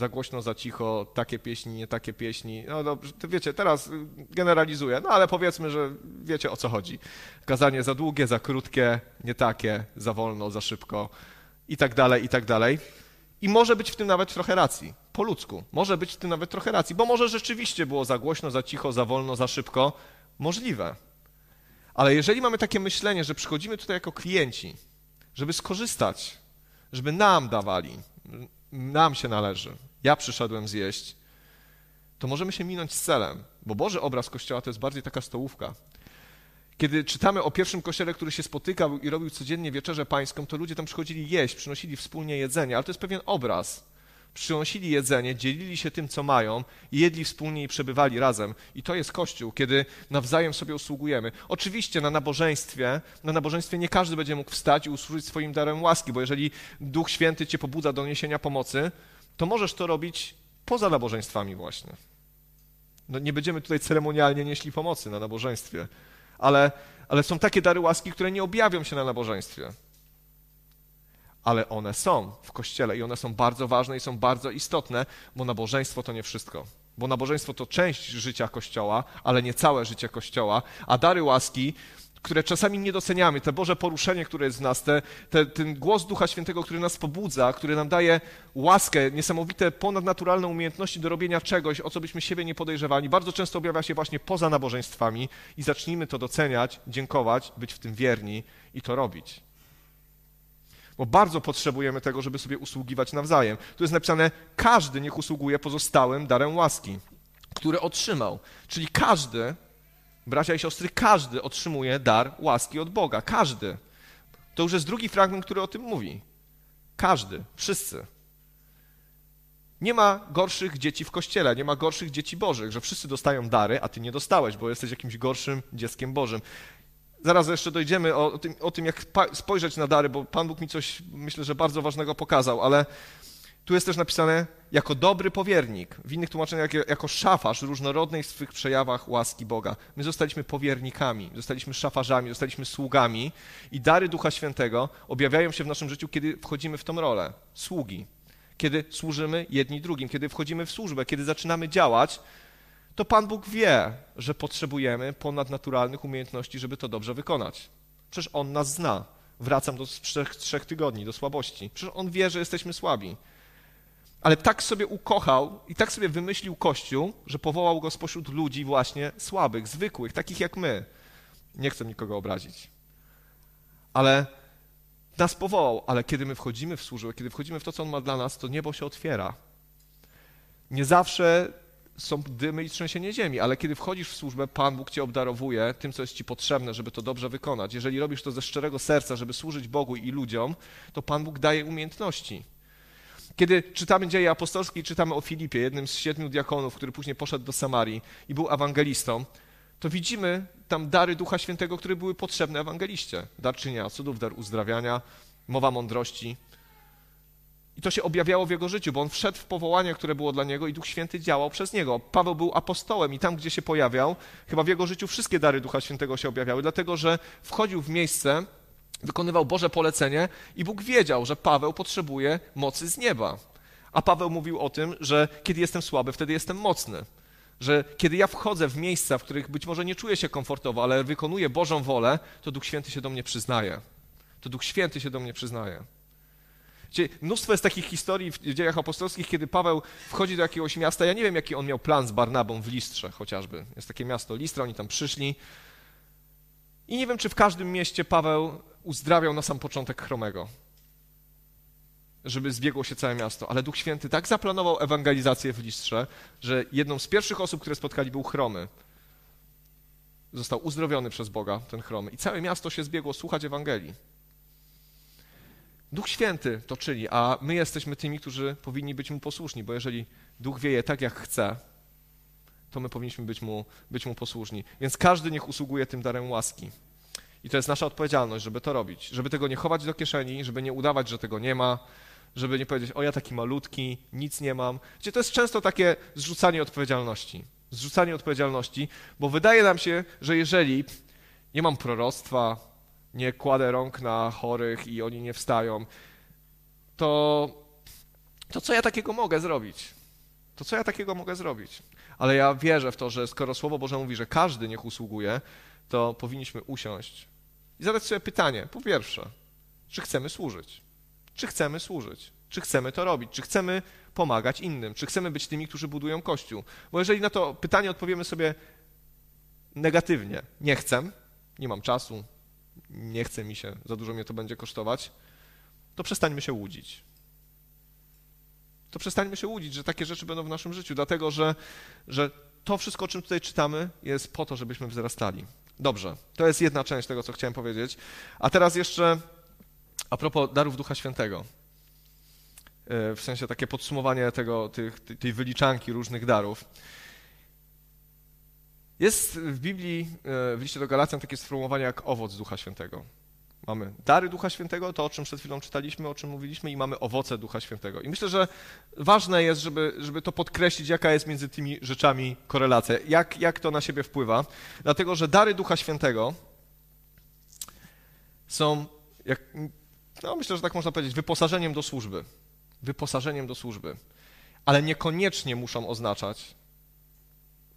Za głośno, za cicho, takie pieśni, nie takie pieśni. No dobrze, to wiecie, teraz generalizuję, no ale powiedzmy, że wiecie o co chodzi. Kazanie za długie, za krótkie, nie takie, za wolno, za szybko i tak dalej, i tak dalej. I może być w tym nawet trochę racji, po ludzku. Może być w tym nawet trochę racji, bo może rzeczywiście było za głośno, za cicho, za wolno, za szybko. Możliwe. Ale jeżeli mamy takie myślenie, że przychodzimy tutaj jako klienci, żeby skorzystać, żeby nam dawali, nam się należy. Ja przyszedłem zjeść, to możemy się minąć z celem, bo Boży obraz Kościoła to jest bardziej taka stołówka. Kiedy czytamy o pierwszym kościele, który się spotykał i robił codziennie wieczerzę pańską, to ludzie tam przychodzili jeść, przynosili wspólnie jedzenie, ale to jest pewien obraz przynosili jedzenie, dzielili się tym, co mają, jedli wspólnie i przebywali razem. I to jest Kościół, kiedy nawzajem sobie usługujemy. Oczywiście na nabożeństwie, na nabożeństwie nie każdy będzie mógł wstać i usłużyć swoim darem łaski, bo jeżeli Duch Święty cię pobudza do niesienia pomocy, to możesz to robić poza nabożeństwami właśnie. No, nie będziemy tutaj ceremonialnie nieśli pomocy na nabożeństwie, ale, ale są takie dary łaski, które nie objawią się na nabożeństwie ale one są w kościele i one są bardzo ważne i są bardzo istotne, bo nabożeństwo to nie wszystko. Bo nabożeństwo to część życia kościoła, ale nie całe życie kościoła, a dary łaski, które czasami nie doceniamy, te Boże poruszenie, które jest w nas, te, te, ten głos Ducha Świętego, który nas pobudza, który nam daje łaskę, niesamowite, ponadnaturalne umiejętności do robienia czegoś, o co byśmy siebie nie podejrzewali, bardzo często objawia się właśnie poza nabożeństwami i zacznijmy to doceniać, dziękować, być w tym wierni i to robić bo bardzo potrzebujemy tego, żeby sobie usługiwać nawzajem. Tu jest napisane, każdy niech usługuje pozostałym darem łaski, który otrzymał. Czyli każdy, bracia i siostry, każdy otrzymuje dar łaski od Boga. Każdy. To już jest drugi fragment, który o tym mówi. Każdy, wszyscy. Nie ma gorszych dzieci w kościele, nie ma gorszych dzieci bożych, że wszyscy dostają dary, a ty nie dostałeś, bo jesteś jakimś gorszym dzieckiem bożym. Zaraz jeszcze dojdziemy o, tym, o tym, jak spojrzeć na dary, bo Pan Bóg mi coś, myślę, że bardzo ważnego pokazał, ale tu jest też napisane jako dobry powiernik, w innych tłumaczeniach jako szafarz różnorodnej w swych przejawach łaski Boga. My zostaliśmy powiernikami, zostaliśmy szafarzami, zostaliśmy sługami i dary Ducha Świętego objawiają się w naszym życiu, kiedy wchodzimy w tą rolę sługi, kiedy służymy jedni drugim, kiedy wchodzimy w służbę, kiedy zaczynamy działać, to Pan Bóg wie, że potrzebujemy ponadnaturalnych umiejętności, żeby to dobrze wykonać. Przecież On nas zna. Wracam do trzech, trzech tygodni, do słabości. Przecież On wie, że jesteśmy słabi. Ale tak sobie ukochał i tak sobie wymyślił Kościół, że powołał go spośród ludzi właśnie słabych, zwykłych, takich jak my. Nie chcę nikogo obrazić. Ale nas powołał, ale kiedy my wchodzimy w służbę, kiedy wchodzimy w to, co On ma dla nas, to niebo się otwiera. Nie zawsze są dymy i trzęsienie ziemi, ale kiedy wchodzisz w służbę, Pan Bóg cię obdarowuje tym, co jest ci potrzebne, żeby to dobrze wykonać. Jeżeli robisz to ze szczerego serca, żeby służyć Bogu i ludziom, to Pan Bóg daje umiejętności. Kiedy czytamy dzieje apostolskie i czytamy o Filipie, jednym z siedmiu diakonów, który później poszedł do Samarii i był ewangelistą, to widzimy tam dary Ducha Świętego, które były potrzebne ewangeliście. Dar czynienia cudów, dar uzdrawiania, mowa mądrości. I to się objawiało w jego życiu, bo on wszedł w powołanie, które było dla niego i Duch Święty działał przez niego. Paweł był apostołem i tam, gdzie się pojawiał, chyba w jego życiu wszystkie dary Ducha Świętego się objawiały, dlatego że wchodził w miejsce, wykonywał Boże polecenie i Bóg wiedział, że Paweł potrzebuje mocy z nieba. A Paweł mówił o tym, że kiedy jestem słaby, wtedy jestem mocny. Że kiedy ja wchodzę w miejsca, w których być może nie czuję się komfortowo, ale wykonuję Bożą wolę, to Duch Święty się do mnie przyznaje. To Duch Święty się do mnie przyznaje. Mnóstwo jest takich historii w dziejach apostolskich, kiedy Paweł wchodzi do jakiegoś miasta. Ja nie wiem, jaki on miał plan z Barnabą w Listrze chociażby. Jest takie miasto Listra, oni tam przyszli. I nie wiem, czy w każdym mieście Paweł uzdrawiał na sam początek chromego, żeby zbiegło się całe miasto. Ale Duch Święty tak zaplanował ewangelizację w Listrze, że jedną z pierwszych osób, które spotkali, był chromy. Został uzdrowiony przez Boga, ten chromy. I całe miasto się zbiegło słuchać Ewangelii. Duch Święty to czyni, a my jesteśmy tymi, którzy powinni być Mu posłuszni, bo jeżeli Duch wieje tak, jak chce, to my powinniśmy być Mu, być mu posłuszni. Więc każdy niech usługuje tym darem łaski. I to jest nasza odpowiedzialność, żeby to robić, żeby tego nie chować do kieszeni, żeby nie udawać, że tego nie ma, żeby nie powiedzieć, o ja taki malutki, nic nie mam. Wiecie, to jest często takie zrzucanie odpowiedzialności. Zrzucanie odpowiedzialności, bo wydaje nam się, że jeżeli nie mam proroctwa, nie kładę rąk na chorych i oni nie wstają, to, to co ja takiego mogę zrobić? To co ja takiego mogę zrobić? Ale ja wierzę w to, że skoro Słowo Boże mówi, że każdy niech usługuje, to powinniśmy usiąść i zadać sobie pytanie, po pierwsze, czy chcemy służyć? Czy chcemy służyć? Czy chcemy to robić? Czy chcemy pomagać innym? Czy chcemy być tymi, którzy budują Kościół? Bo jeżeli na to pytanie odpowiemy sobie negatywnie, nie chcę, nie mam czasu, nie chce mi się, za dużo mnie to będzie kosztować, to przestańmy się łudzić. To przestańmy się łudzić, że takie rzeczy będą w naszym życiu, dlatego że, że to wszystko, o czym tutaj czytamy, jest po to, żebyśmy wzrastali. Dobrze, to jest jedna część tego, co chciałem powiedzieć. A teraz jeszcze a propos darów Ducha Świętego. E, w sensie takie podsumowanie tego, tych, tej wyliczanki różnych darów. Jest w Biblii, e, w liście do Galacjan takie sformułowanie jak owoc Ducha Świętego. Mamy dary Ducha Świętego, to o czym przed chwilą czytaliśmy, o czym mówiliśmy, i mamy owoce Ducha Świętego. I myślę, że ważne jest, żeby, żeby to podkreślić, jaka jest między tymi rzeczami korelacja, jak, jak to na siebie wpływa. Dlatego, że dary Ducha Świętego są, jak, no myślę, że tak można powiedzieć, wyposażeniem do służby. Wyposażeniem do służby. Ale niekoniecznie muszą oznaczać,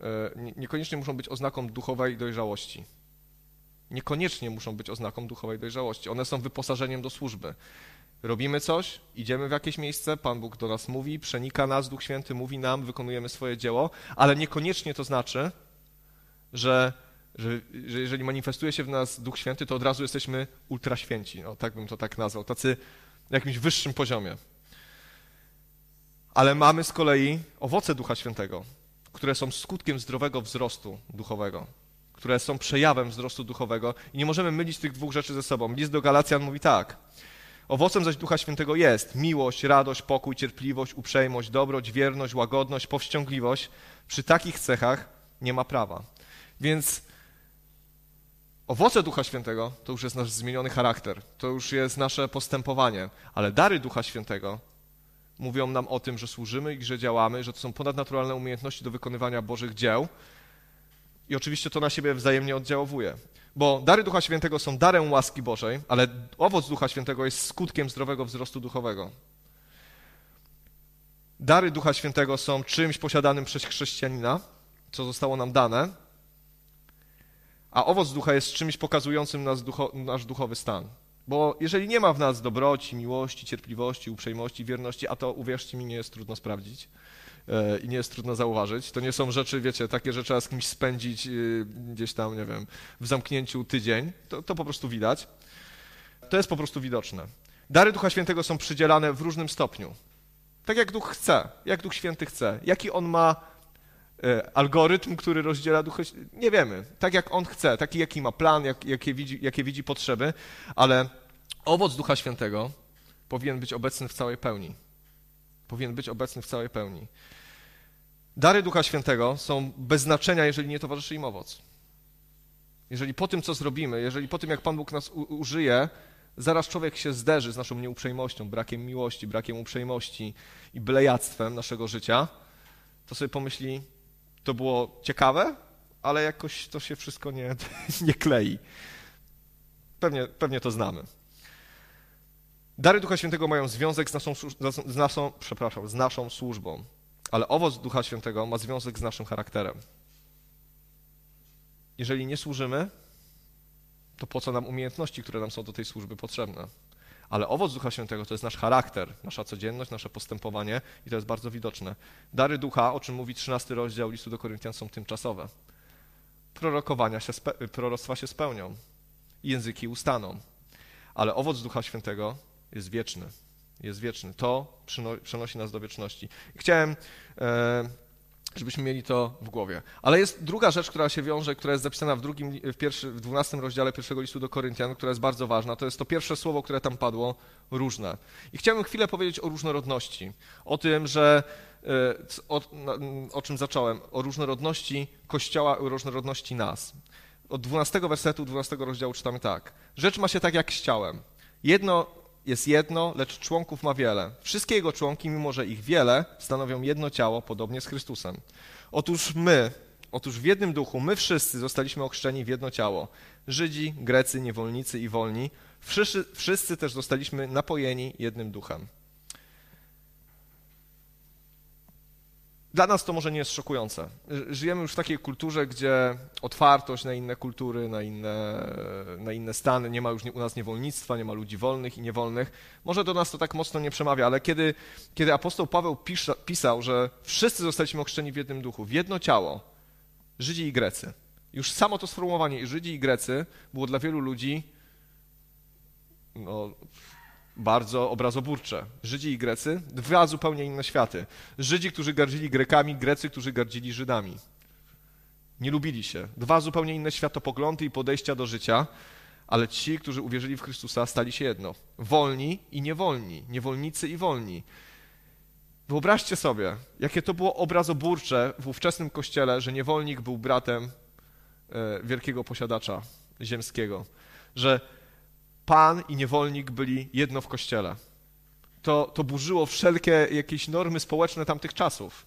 e, niekoniecznie muszą być oznaką duchowej dojrzałości niekoniecznie muszą być oznaką duchowej dojrzałości. One są wyposażeniem do służby. Robimy coś, idziemy w jakieś miejsce, Pan Bóg do nas mówi, przenika nas, Duch Święty mówi nam, wykonujemy swoje dzieło, ale niekoniecznie to znaczy, że, że, że jeżeli manifestuje się w nas Duch Święty, to od razu jesteśmy ultraświęci. No, tak bym to tak nazwał, tacy na jakimś wyższym poziomie. Ale mamy z kolei owoce Ducha Świętego, które są skutkiem zdrowego wzrostu duchowego które są przejawem wzrostu duchowego i nie możemy mylić tych dwóch rzeczy ze sobą. List do Galacjan mówi tak. Owocem zaś Ducha Świętego jest miłość, radość, pokój, cierpliwość, uprzejmość, dobroć, wierność, łagodność, powściągliwość. Przy takich cechach nie ma prawa. Więc Owoce Ducha Świętego to już jest nasz zmieniony charakter, to już jest nasze postępowanie, ale dary Ducha Świętego mówią nam o tym, że służymy i że działamy, że to są ponadnaturalne umiejętności do wykonywania Bożych dzieł. I oczywiście to na siebie wzajemnie oddziałuje. Bo dary Ducha Świętego są darem łaski Bożej, ale owoc Ducha Świętego jest skutkiem zdrowego wzrostu duchowego. Dary Ducha Świętego są czymś posiadanym przez chrześcijanina, co zostało nam dane, a owoc ducha jest czymś pokazującym nas ducho, nasz duchowy stan. Bo jeżeli nie ma w nas dobroci, miłości, cierpliwości, uprzejmości, wierności, a to uwierzcie mi, nie jest trudno sprawdzić i nie jest trudno zauważyć, to nie są rzeczy, wiecie, takie, że trzeba z kimś spędzić y, gdzieś tam, nie wiem, w zamknięciu tydzień, to, to po prostu widać. To jest po prostu widoczne. Dary Ducha Świętego są przydzielane w różnym stopniu. Tak jak Duch chce, jak Duch Święty chce. Jaki on ma e, algorytm, który rozdziela Ducha Nie wiemy. Tak jak on chce, taki jaki ma plan, jak, jakie, widzi, jakie widzi potrzeby, ale owoc Ducha Świętego powinien być obecny w całej pełni. Powinien być obecny w całej pełni. Dary Ducha Świętego są bez znaczenia, jeżeli nie towarzyszy im owoc. Jeżeli po tym, co zrobimy, jeżeli po tym, jak Pan Bóg nas użyje, zaraz człowiek się zderzy z naszą nieuprzejmością, brakiem miłości, brakiem uprzejmości i blejactwem naszego życia, to sobie pomyśli, to było ciekawe, ale jakoś to się wszystko nie, [LAUGHS] nie klei. Pewnie, pewnie to znamy. Dary Ducha Świętego mają związek z naszą, z naszą, przepraszam, z naszą służbą, ale owoc Ducha Świętego ma związek z naszym charakterem. Jeżeli nie służymy, to po co nam umiejętności, które nam są do tej służby potrzebne? Ale owoc Ducha Świętego to jest nasz charakter, nasza codzienność, nasze postępowanie i to jest bardzo widoczne. Dary Ducha, o czym mówi 13 rozdział listu do Koryntian, są tymczasowe. Prorokowania się, proroctwa się spełnią, języki ustaną, ale owoc Ducha Świętego jest wieczny. Jest wieczny. To przenosi nas do wieczności. chciałem e, żebyśmy mieli to w głowie. Ale jest druga rzecz, która się wiąże, która jest zapisana w, drugim, w, pierwszy, w 12 rozdziale pierwszego listu do Koryntian, która jest bardzo ważna. To jest to pierwsze słowo, które tam padło, różne. I chciałbym chwilę powiedzieć o różnorodności. O tym, że e, o, o czym zacząłem, o różnorodności Kościoła, o różnorodności nas. Od 12 wersetu 12 rozdziału czytamy tak. Rzecz ma się tak jak z ciałem. Jedno jest jedno, lecz członków ma wiele. Wszystkie jego członki, mimo że ich wiele, stanowią jedno ciało, podobnie z Chrystusem. Otóż my, otóż w jednym duchu, my wszyscy zostaliśmy ochrzczeni w jedno ciało. Żydzi, Grecy, niewolnicy i wolni. Wszyscy, wszyscy też zostaliśmy napojeni jednym duchem. Dla nas to może nie jest szokujące. Żyjemy już w takiej kulturze, gdzie otwartość na inne kultury, na inne, na inne stany, nie ma już u nas niewolnictwa, nie ma ludzi wolnych i niewolnych. Może do nas to tak mocno nie przemawia, ale kiedy, kiedy apostoł Paweł pisał, że wszyscy zostaliśmy ochrzczeni w jednym duchu, w jedno ciało, Żydzi i Grecy, już samo to sformułowanie Żydzi i Grecy było dla wielu ludzi no, bardzo obrazoburcze. Żydzi i Grecy, dwa zupełnie inne światy. Żydzi, którzy gardzili Grekami, Grecy, którzy gardzili Żydami. Nie lubili się. Dwa zupełnie inne światopoglądy i podejścia do życia, ale ci, którzy uwierzyli w Chrystusa, stali się jedno. Wolni i niewolni, niewolnicy i wolni. Wyobraźcie sobie, jakie to było obrazoburcze w ówczesnym kościele, że niewolnik był bratem e, wielkiego posiadacza ziemskiego. Że Pan i niewolnik byli jedno w kościele. To, to burzyło wszelkie jakieś normy społeczne tamtych czasów.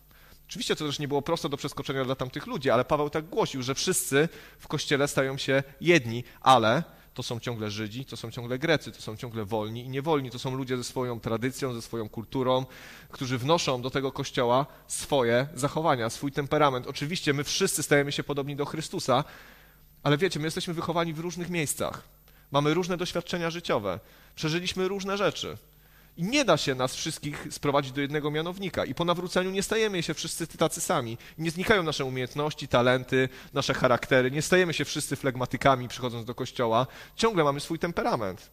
Oczywiście to też nie było proste do przeskoczenia dla tamtych ludzi, ale Paweł tak głosił, że wszyscy w kościele stają się jedni, ale to są ciągle Żydzi, to są ciągle Grecy, to są ciągle wolni i niewolni, to są ludzie ze swoją tradycją, ze swoją kulturą, którzy wnoszą do tego kościoła swoje zachowania, swój temperament. Oczywiście my wszyscy stajemy się podobni do Chrystusa, ale wiecie, my jesteśmy wychowani w różnych miejscach. Mamy różne doświadczenia życiowe, przeżyliśmy różne rzeczy. I nie da się nas wszystkich sprowadzić do jednego mianownika. I po nawróceniu nie stajemy się wszyscy tacy sami. Nie znikają nasze umiejętności, talenty, nasze charaktery. Nie stajemy się wszyscy flegmatykami przychodząc do kościoła. Ciągle mamy swój temperament.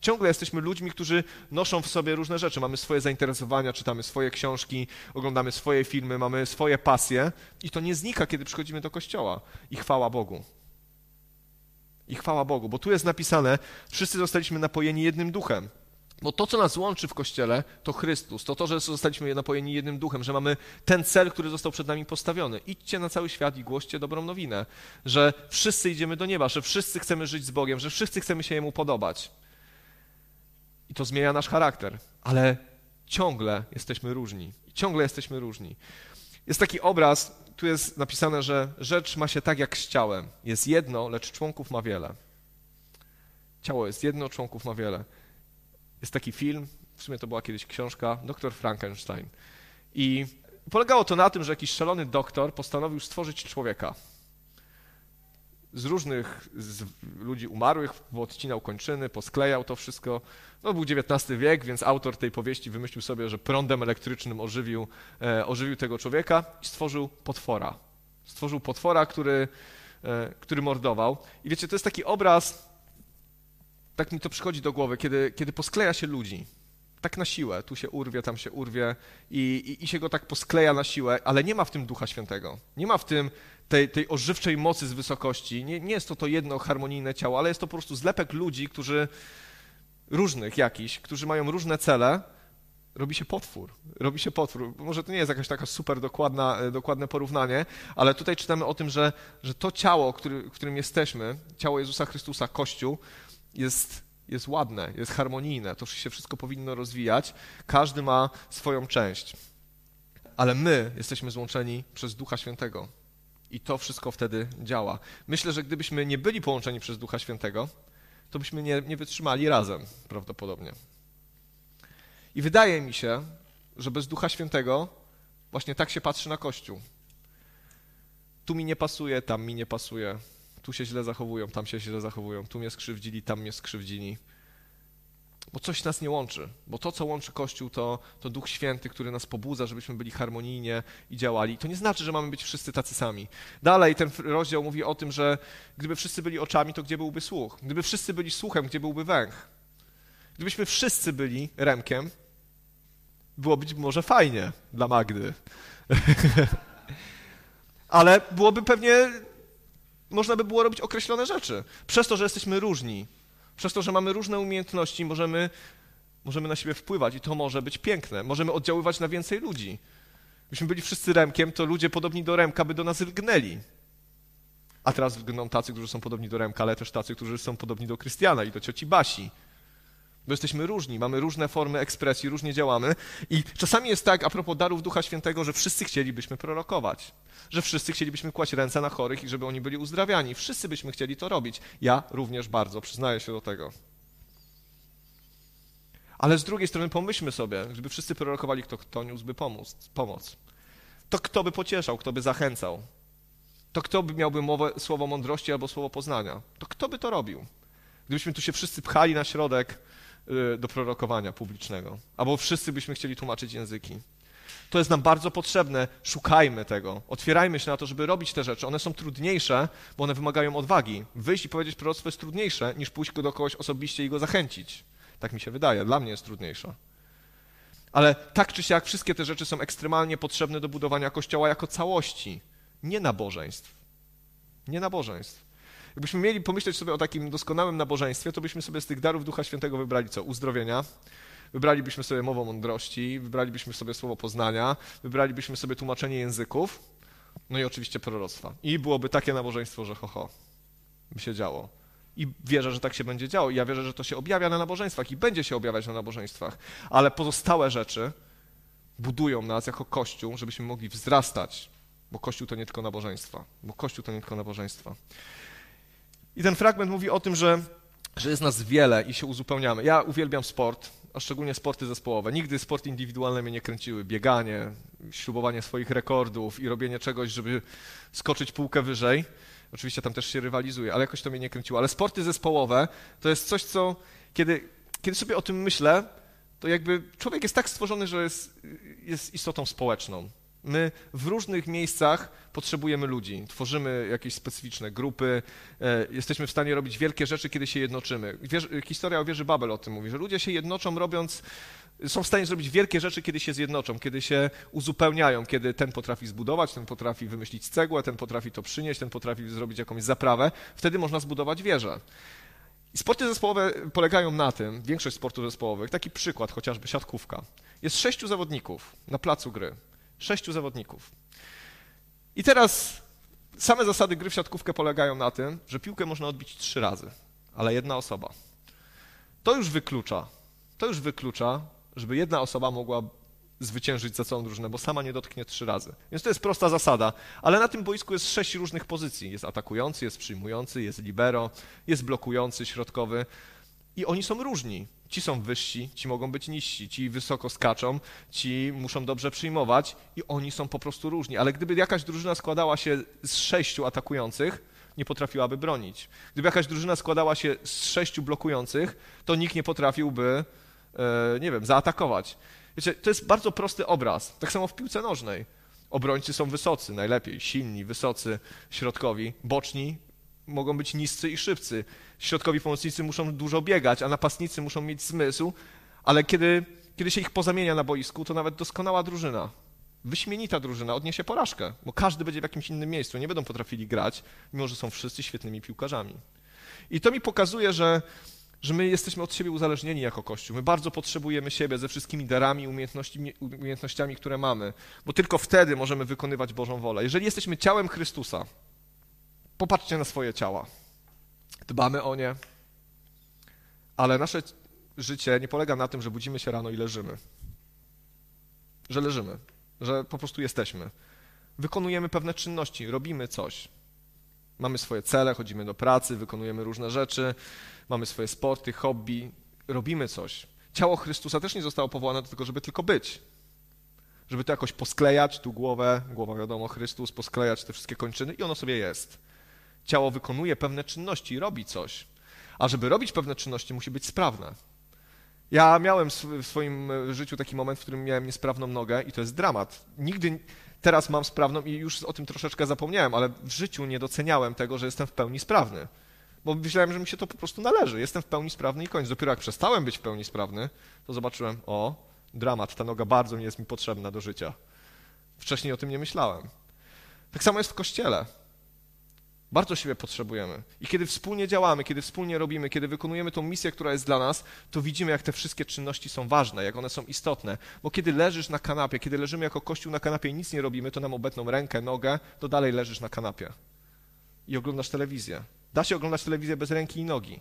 Ciągle jesteśmy ludźmi, którzy noszą w sobie różne rzeczy. Mamy swoje zainteresowania, czytamy swoje książki, oglądamy swoje filmy, mamy swoje pasje. I to nie znika, kiedy przychodzimy do kościoła. I chwała Bogu. I chwała Bogu, bo tu jest napisane, wszyscy zostaliśmy napojeni jednym duchem. Bo to, co nas łączy w Kościele, to Chrystus, to to, że zostaliśmy napojeni jednym duchem, że mamy ten cel, który został przed nami postawiony. Idźcie na cały świat i głoście dobrą nowinę, że wszyscy idziemy do nieba, że wszyscy chcemy żyć z Bogiem, że wszyscy chcemy się Jemu podobać. I to zmienia nasz charakter, ale ciągle jesteśmy różni. Ciągle jesteśmy różni. Jest taki obraz, tu jest napisane, że rzecz ma się tak jak z ciałem. Jest jedno, lecz członków ma wiele. Ciało jest jedno, członków ma wiele. Jest taki film, w sumie to była kiedyś książka, Doktor Frankenstein. I polegało to na tym, że jakiś szalony doktor postanowił stworzyć człowieka. Z różnych z ludzi umarłych, odcinał kończyny, posklejał to wszystko. No, był XIX wiek, więc autor tej powieści wymyślił sobie, że prądem elektrycznym ożywił, e, ożywił tego człowieka i stworzył potwora. Stworzył potwora, który, e, który mordował. I wiecie, to jest taki obraz, tak mi to przychodzi do głowy, kiedy, kiedy poskleja się ludzi. Tak na siłę, tu się urwie, tam się urwie i, i, i się go tak poskleja na siłę, ale nie ma w tym Ducha Świętego. Nie ma w tym tej, tej ożywczej mocy z wysokości. Nie, nie jest to to jedno harmonijne ciało, ale jest to po prostu zlepek ludzi, którzy różnych jakiś, którzy mają różne cele, robi się potwór. Robi się potwór. Może to nie jest jakaś taka super dokładna, dokładne porównanie, ale tutaj czytamy o tym, że, że to ciało, który, którym jesteśmy, ciało Jezusa Chrystusa, Kościół, jest, jest ładne, jest harmonijne, to się wszystko powinno rozwijać, każdy ma swoją część. Ale my jesteśmy złączeni przez Ducha Świętego. I to wszystko wtedy działa. Myślę, że gdybyśmy nie byli połączeni przez Ducha Świętego, to byśmy nie, nie wytrzymali razem prawdopodobnie. I wydaje mi się, że bez Ducha Świętego właśnie tak się patrzy na Kościół. Tu mi nie pasuje, tam mi nie pasuje tu się źle zachowują, tam się źle zachowują, tu mnie skrzywdzili, tam mnie skrzywdzili. Bo coś nas nie łączy, bo to, co łączy Kościół, to, to Duch Święty, który nas pobudza, żebyśmy byli harmonijnie i działali. To nie znaczy, że mamy być wszyscy tacy sami. Dalej ten rozdział mówi o tym, że gdyby wszyscy byli oczami, to gdzie byłby słuch? Gdyby wszyscy byli słuchem, gdzie byłby węch? Gdybyśmy wszyscy byli remkiem, byłoby być może fajnie dla Magdy. [LAUGHS] Ale byłoby pewnie można by było robić określone rzeczy. Przez to, że jesteśmy różni, przez to, że mamy różne umiejętności, możemy, możemy na siebie wpływać i to może być piękne. Możemy oddziaływać na więcej ludzi. Gdybyśmy byli wszyscy Remkiem, to ludzie podobni do Remka by do nas lgnęli. A teraz lgną tacy, którzy są podobni do Remka, ale też tacy, którzy są podobni do Krystiana i do cioci Basi. Bo jesteśmy różni, mamy różne formy ekspresji, różnie działamy. I czasami jest tak, a propos darów Ducha Świętego, że wszyscy chcielibyśmy prorokować. Że wszyscy chcielibyśmy kłaść ręce na chorych i żeby oni byli uzdrawiani. Wszyscy byśmy chcieli to robić. Ja również bardzo, przyznaję się do tego. Ale z drugiej strony pomyślmy sobie, gdyby wszyscy prorokowali, kto, kto niósłby pomoc, pomoc. To kto by pocieszał, kto by zachęcał? To kto by miałby mowę, słowo mądrości albo słowo poznania? To kto by to robił? Gdybyśmy tu się wszyscy pchali na środek, do prorokowania publicznego, albo wszyscy byśmy chcieli tłumaczyć języki. To jest nam bardzo potrzebne, szukajmy tego, otwierajmy się na to, żeby robić te rzeczy. One są trudniejsze, bo one wymagają odwagi. Wyjść i powiedzieć proroctwo jest trudniejsze, niż pójść do kogoś osobiście i go zachęcić. Tak mi się wydaje, dla mnie jest trudniejsze. Ale tak czy siak wszystkie te rzeczy są ekstremalnie potrzebne do budowania Kościoła jako całości, nie nabożeństw. Nie nabożeństw. Jakbyśmy mieli pomyśleć sobie o takim doskonałym nabożeństwie, to byśmy sobie z tych darów Ducha Świętego wybrali co? Uzdrowienia, wybralibyśmy sobie mowę mądrości, wybralibyśmy sobie słowo poznania, wybralibyśmy sobie tłumaczenie języków, no i oczywiście proroctwa. I byłoby takie nabożeństwo, że ho, ho, by się działo. I wierzę, że tak się będzie działo. I ja wierzę, że to się objawia na nabożeństwach i będzie się objawiać na nabożeństwach. Ale pozostałe rzeczy budują nas jako Kościół, żebyśmy mogli wzrastać, bo Kościół to nie tylko nabożeństwa. Bo Kościół to nie tylko nabożeństwa. I ten fragment mówi o tym, że, że jest nas wiele i się uzupełniamy. Ja uwielbiam sport, a szczególnie sporty zespołowe. Nigdy sporty indywidualne mnie nie kręciły. Bieganie, ślubowanie swoich rekordów i robienie czegoś, żeby skoczyć półkę wyżej. Oczywiście tam też się rywalizuje, ale jakoś to mnie nie kręciło. Ale sporty zespołowe to jest coś, co kiedy, kiedy sobie o tym myślę, to jakby człowiek jest tak stworzony, że jest, jest istotą społeczną. My w różnych miejscach potrzebujemy ludzi, tworzymy jakieś specyficzne grupy, e, jesteśmy w stanie robić wielkie rzeczy, kiedy się jednoczymy. historia o wieży Babel o tym mówi, że ludzie się jednoczą, robiąc, są w stanie zrobić wielkie rzeczy, kiedy się zjednoczą, kiedy się uzupełniają, kiedy ten potrafi zbudować, ten potrafi wymyślić cegłę, ten potrafi to przynieść, ten potrafi zrobić jakąś zaprawę. Wtedy można zbudować wieżę. Sporty zespołowe polegają na tym, większość sportów zespołowych, taki przykład chociażby siatkówka. Jest sześciu zawodników na placu gry. Sześciu zawodników. I teraz same zasady gry w siatkówkę polegają na tym, że piłkę można odbić trzy razy, ale jedna osoba. To już wyklucza, to już wyklucza, żeby jedna osoba mogła zwyciężyć za całą drużynę, bo sama nie dotknie trzy razy. Więc to jest prosta zasada, ale na tym boisku jest sześć różnych pozycji. Jest atakujący, jest przyjmujący, jest libero, jest blokujący, środkowy i oni są różni. Ci są wyżsi, ci mogą być niżsi, ci wysoko skaczą, ci muszą dobrze przyjmować i oni są po prostu różni. Ale gdyby jakaś drużyna składała się z sześciu atakujących, nie potrafiłaby bronić. Gdyby jakaś drużyna składała się z sześciu blokujących, to nikt nie potrafiłby, e, nie wiem, zaatakować. Wiecie, to jest bardzo prosty obraz. Tak samo w piłce nożnej. Obrońcy są wysocy, najlepiej, silni, wysocy, środkowi, boczni mogą być niscy i szybcy. Środkowi pomocnicy muszą dużo biegać, a napastnicy muszą mieć zmysł, ale kiedy, kiedy się ich pozamienia na boisku, to nawet doskonała drużyna, wyśmienita drużyna odniesie porażkę, bo każdy będzie w jakimś innym miejscu, nie będą potrafili grać, mimo że są wszyscy świetnymi piłkarzami. I to mi pokazuje, że że my jesteśmy od siebie uzależnieni jako Kościół. My bardzo potrzebujemy siebie ze wszystkimi darami, umiejętności, umiejętnościami, które mamy, bo tylko wtedy możemy wykonywać Bożą wolę. Jeżeli jesteśmy ciałem Chrystusa, popatrzcie na swoje ciała. Dbamy o nie, ale nasze życie nie polega na tym, że budzimy się rano i leżymy. Że leżymy, że po prostu jesteśmy. Wykonujemy pewne czynności, robimy coś. Mamy swoje cele, chodzimy do pracy, wykonujemy różne rzeczy, mamy swoje sporty, hobby, robimy coś. Ciało Chrystusa też nie zostało powołane do tego, żeby tylko być. Żeby to jakoś posklejać, tu głowę, głowa wiadomo, Chrystus, posklejać te wszystkie kończyny i ono sobie jest. Ciało wykonuje pewne czynności, robi coś. A żeby robić pewne czynności, musi być sprawne. Ja miałem w swoim życiu taki moment, w którym miałem niesprawną nogę i to jest dramat. Nigdy teraz mam sprawną i już o tym troszeczkę zapomniałem, ale w życiu nie doceniałem tego, że jestem w pełni sprawny bo myślałem, że mi się to po prostu należy. Jestem w pełni sprawny i koniec. Dopiero jak przestałem być w pełni sprawny, to zobaczyłem, o, dramat, ta noga bardzo nie jest mi potrzebna do życia. Wcześniej o tym nie myślałem. Tak samo jest w kościele. Bardzo siebie potrzebujemy. I kiedy wspólnie działamy, kiedy wspólnie robimy, kiedy wykonujemy tą misję, która jest dla nas, to widzimy, jak te wszystkie czynności są ważne, jak one są istotne. Bo kiedy leżysz na kanapie, kiedy leżymy jako kościół na kanapie i nic nie robimy, to nam obetną rękę, nogę, to dalej leżysz na kanapie i oglądasz telewizję. Da się oglądać telewizję bez ręki i nogi.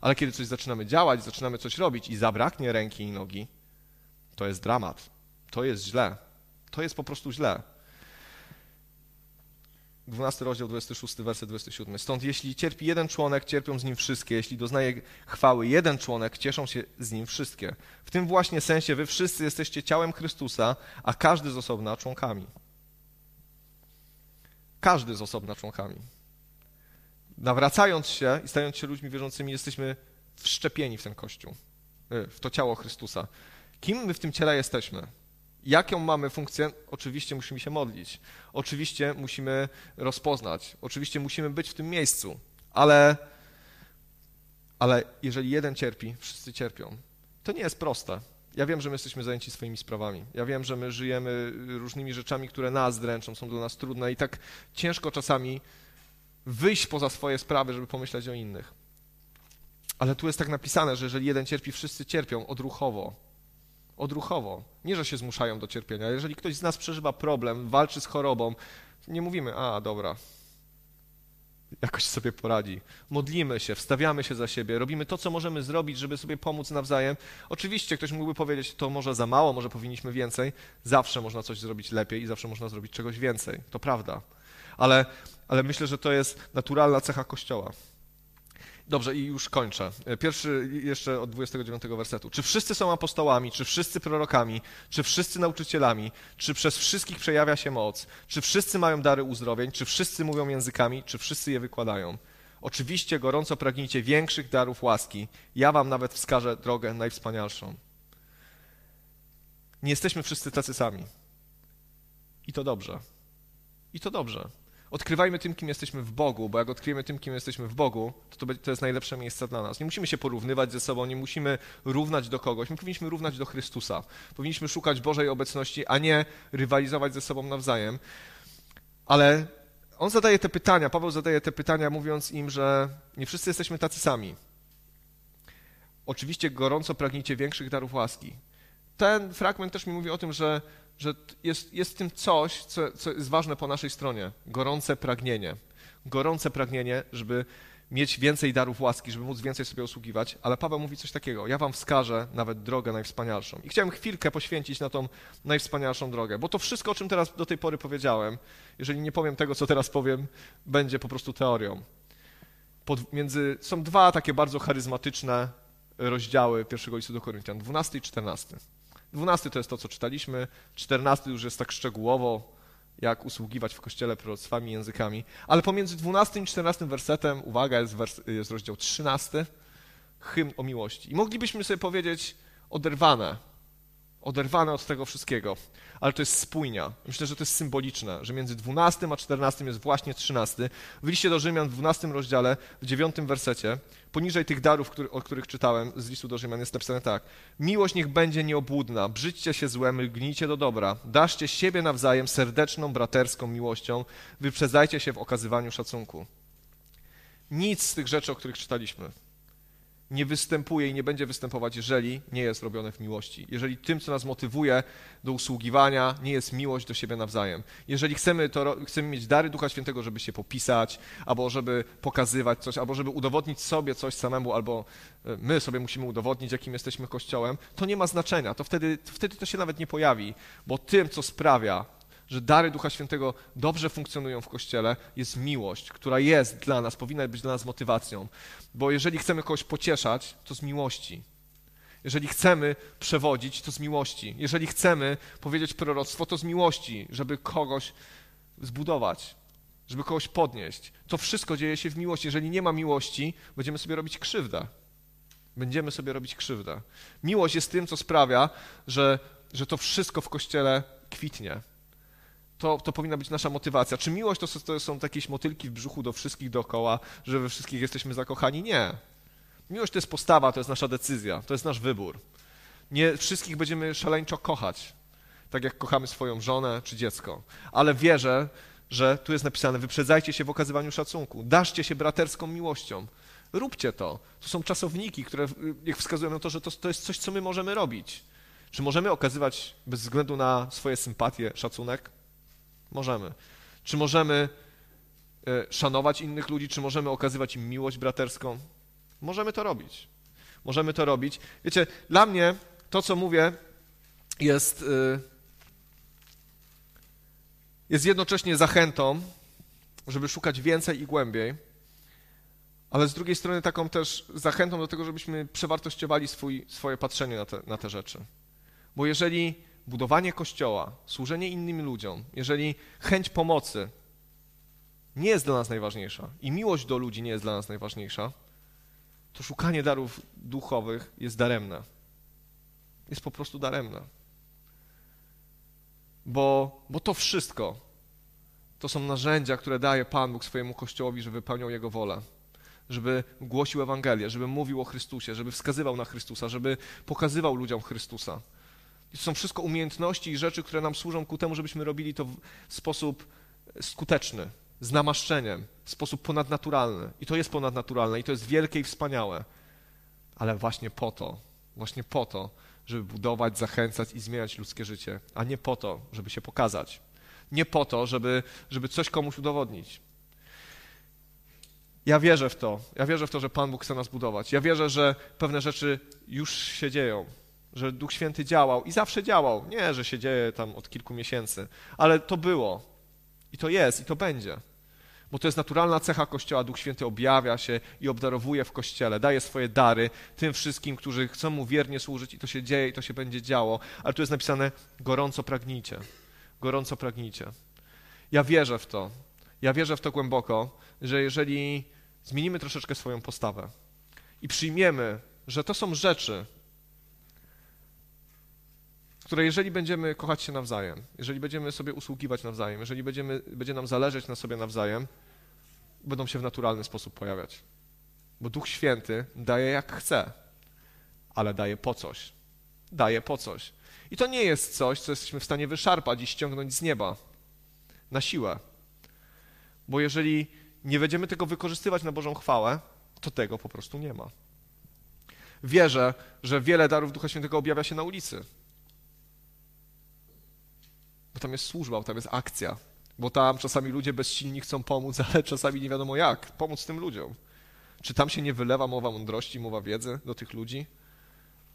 Ale kiedy coś zaczynamy działać, zaczynamy coś robić i zabraknie ręki i nogi, to jest dramat. To jest źle. To jest po prostu źle. 12 rozdział, 26, werset 27. Stąd jeśli cierpi jeden członek, cierpią z nim wszystkie. Jeśli doznaje chwały jeden członek, cieszą się z nim wszystkie. W tym właśnie sensie wy wszyscy jesteście ciałem Chrystusa, a każdy z osobna członkami. Każdy z osobna członkami nawracając się i stając się ludźmi wierzącymi, jesteśmy wszczepieni w ten Kościół, y, w to ciało Chrystusa. Kim my w tym ciele jesteśmy? Jaką mamy funkcję? Oczywiście musimy się modlić. Oczywiście musimy rozpoznać. Oczywiście musimy być w tym miejscu. Ale, ale jeżeli jeden cierpi, wszyscy cierpią. To nie jest proste. Ja wiem, że my jesteśmy zajęci swoimi sprawami. Ja wiem, że my żyjemy różnymi rzeczami, które nas dręczą, są dla nas trudne i tak ciężko czasami wyjść poza swoje sprawy, żeby pomyśleć o innych. Ale tu jest tak napisane, że jeżeli jeden cierpi, wszyscy cierpią odruchowo. Odruchowo. Nie, że się zmuszają do cierpienia. Jeżeli ktoś z nas przeżywa problem, walczy z chorobą, nie mówimy, a dobra, jakoś sobie poradzi. Modlimy się, wstawiamy się za siebie, robimy to, co możemy zrobić, żeby sobie pomóc nawzajem. Oczywiście ktoś mógłby powiedzieć, to może za mało, może powinniśmy więcej. Zawsze można coś zrobić lepiej i zawsze można zrobić czegoś więcej. To prawda. Ale ale myślę, że to jest naturalna cecha Kościoła. Dobrze, i już kończę. Pierwszy jeszcze od 29 wersetu. Czy wszyscy są apostołami, czy wszyscy prorokami, czy wszyscy nauczycielami, czy przez wszystkich przejawia się moc, czy wszyscy mają dary uzdrowień, czy wszyscy mówią językami, czy wszyscy je wykładają? Oczywiście gorąco pragnijcie większych darów łaski. Ja wam nawet wskażę drogę najwspanialszą. Nie jesteśmy wszyscy tacy sami. I to dobrze. I to dobrze odkrywajmy tym, kim jesteśmy w Bogu, bo jak odkryjemy tym, kim jesteśmy w Bogu, to to jest najlepsze miejsce dla nas. Nie musimy się porównywać ze sobą, nie musimy równać do kogoś. My powinniśmy równać do Chrystusa. Powinniśmy szukać Bożej obecności, a nie rywalizować ze sobą nawzajem. Ale, on zadaje te pytania, Paweł zadaje te pytania, mówiąc im, że nie wszyscy jesteśmy tacy sami. Oczywiście gorąco pragnijcie większych darów łaski. Ten fragment też mi mówi o tym, że, że jest, jest w tym coś, co, co jest ważne po naszej stronie. Gorące pragnienie. Gorące pragnienie, żeby mieć więcej darów łaski, żeby móc więcej sobie usługiwać, ale Paweł mówi coś takiego, ja wam wskażę nawet drogę najwspanialszą. I chciałem chwilkę poświęcić na tą najwspanialszą drogę, bo to wszystko, o czym teraz do tej pory powiedziałem, jeżeli nie powiem tego, co teraz powiem, będzie po prostu teorią. Pod, między, są dwa takie bardzo charyzmatyczne rozdziały pierwszego listu do Koryntian, 12 i 14. 12 to jest to, co czytaliśmy, 14 już jest tak szczegółowo, jak usługiwać w kościele proroctwami językami. Ale pomiędzy 12 i 14 wersetem, uwaga, jest, wers jest rozdział 13, hymn o miłości. I moglibyśmy sobie powiedzieć oderwane, oderwane od tego wszystkiego, ale to jest spójnia. Myślę, że to jest symboliczne, że między 12 a 14 jest właśnie 13. W liście do Rzymian w 12 rozdziale, w 9 wersecie, poniżej tych darów, który, o których czytałem z listu do Rzymian, jest napisane tak. Miłość niech będzie nieobłudna, brzydźcie się złem, lgnijcie do dobra, daszcie siebie nawzajem serdeczną, braterską miłością, wyprzedzajcie się w okazywaniu szacunku. Nic z tych rzeczy, o których czytaliśmy, nie występuje i nie będzie występować, jeżeli nie jest robione w miłości. Jeżeli tym, co nas motywuje do usługiwania, nie jest miłość do siebie nawzajem. Jeżeli chcemy, to, chcemy mieć dary Ducha Świętego, żeby się popisać, albo żeby pokazywać coś, albo żeby udowodnić sobie coś samemu, albo e, my sobie musimy udowodnić, jakim jesteśmy Kościołem, to nie ma znaczenia. To wtedy, wtedy to się nawet nie pojawi, bo tym, co sprawia, że dary Ducha Świętego dobrze funkcjonują w Kościele, jest miłość, która jest dla nas, powinna być dla nas motywacją. Bo jeżeli chcemy kogoś pocieszać, to z miłości. Jeżeli chcemy przewodzić, to z miłości. Jeżeli chcemy powiedzieć proroctwo, to z miłości, żeby kogoś zbudować, żeby kogoś podnieść. To wszystko dzieje się w miłości. Jeżeli nie ma miłości, będziemy sobie robić krzywdę. Będziemy sobie robić krzywdę. Miłość jest tym, co sprawia, że, że to wszystko w kościele kwitnie to, to powinna być nasza motywacja. Czy miłość to, to są jakieś motylki w brzuchu do wszystkich dookoła, że we wszystkich jesteśmy zakochani? Nie. Miłość to jest postawa, to jest nasza decyzja, to jest nasz wybór. Nie wszystkich będziemy szaleńczo kochać, tak jak kochamy swoją żonę czy dziecko. Ale wierzę, że tu jest napisane: wyprzedzajcie się w okazywaniu szacunku, daszcie się braterską miłością. Róbcie to. To są czasowniki, które jak wskazują na to, że to, to jest coś, co my możemy robić. Czy możemy okazywać bez względu na swoje sympatie szacunek? Możemy. Czy możemy e, szanować innych ludzi, czy możemy okazywać im miłość braterską? Możemy to robić. Możemy to robić. Wiecie, dla mnie to, co mówię, jest, e, jest jednocześnie zachętą, żeby szukać więcej i głębiej, ale z drugiej strony taką też zachętą do tego, żebyśmy przewartościowali swój, swoje patrzenie na te, na te rzeczy. Bo jeżeli budowanie kościoła, służenie innym ludziom, jeżeli chęć pomocy nie jest dla nas najważniejsza i miłość do ludzi nie jest dla nas najważniejsza, to szukanie darów duchowych jest daremne. Jest po prostu daremne. Bo, bo to wszystko to są narzędzia, które daje Pan Bóg swojemu Kościołowi, żeby wypełniał Jego wolę. Żeby głosił Ewangelię, żeby mówił o Chrystusie, żeby wskazywał na Chrystusa, żeby pokazywał ludziom Chrystusa. To są wszystko umiejętności i rzeczy, które nam służą ku temu, żebyśmy robili to w sposób skuteczny, z namaszczeniem, w sposób ponadnaturalny. I to jest ponadnaturalne, i to jest wielkie i wspaniałe. Ale właśnie po to, właśnie po to, żeby budować, zachęcać i zmieniać ludzkie życie, a nie po to, żeby się pokazać. Nie po to, żeby, żeby coś komuś udowodnić. Ja wierzę w to. Ja wierzę w to, że Pan Bóg chce nas budować. Ja wierzę, że pewne rzeczy już się dzieją że Duch Święty działał i zawsze działał. Nie, że się dzieje tam od kilku miesięcy, ale to było i to jest i to będzie. Bo to jest naturalna cecha Kościoła. Duch Święty objawia się i obdarowuje w Kościele, daje swoje dary tym wszystkim, którzy chcą Mu wiernie służyć i to się dzieje i to się będzie działo. Ale tu jest napisane gorąco pragnijcie. Gorąco pragnijcie. Ja wierzę w to. Ja wierzę w to głęboko, że jeżeli zmienimy troszeczkę swoją postawę i przyjmiemy, że to są rzeczy, które jeżeli będziemy kochać się nawzajem, jeżeli będziemy sobie usługiwać nawzajem, jeżeli będziemy, będzie nam zależeć na sobie nawzajem, będą się w naturalny sposób pojawiać. Bo Duch Święty daje jak chce, ale daje po coś. Daje po coś. I to nie jest coś, co jesteśmy w stanie wyszarpać i ściągnąć z nieba na siłę. Bo jeżeli nie będziemy tego wykorzystywać na Bożą chwałę, to tego po prostu nie ma. Wierzę, że wiele darów Ducha Świętego objawia się na ulicy. Bo tam jest służba, bo tam jest akcja. Bo tam czasami ludzie bezsilni chcą pomóc, [LAUGHS] ale czasami nie wiadomo jak pomóc tym ludziom. Czy tam się nie wylewa mowa mądrości, mowa wiedzy do tych ludzi?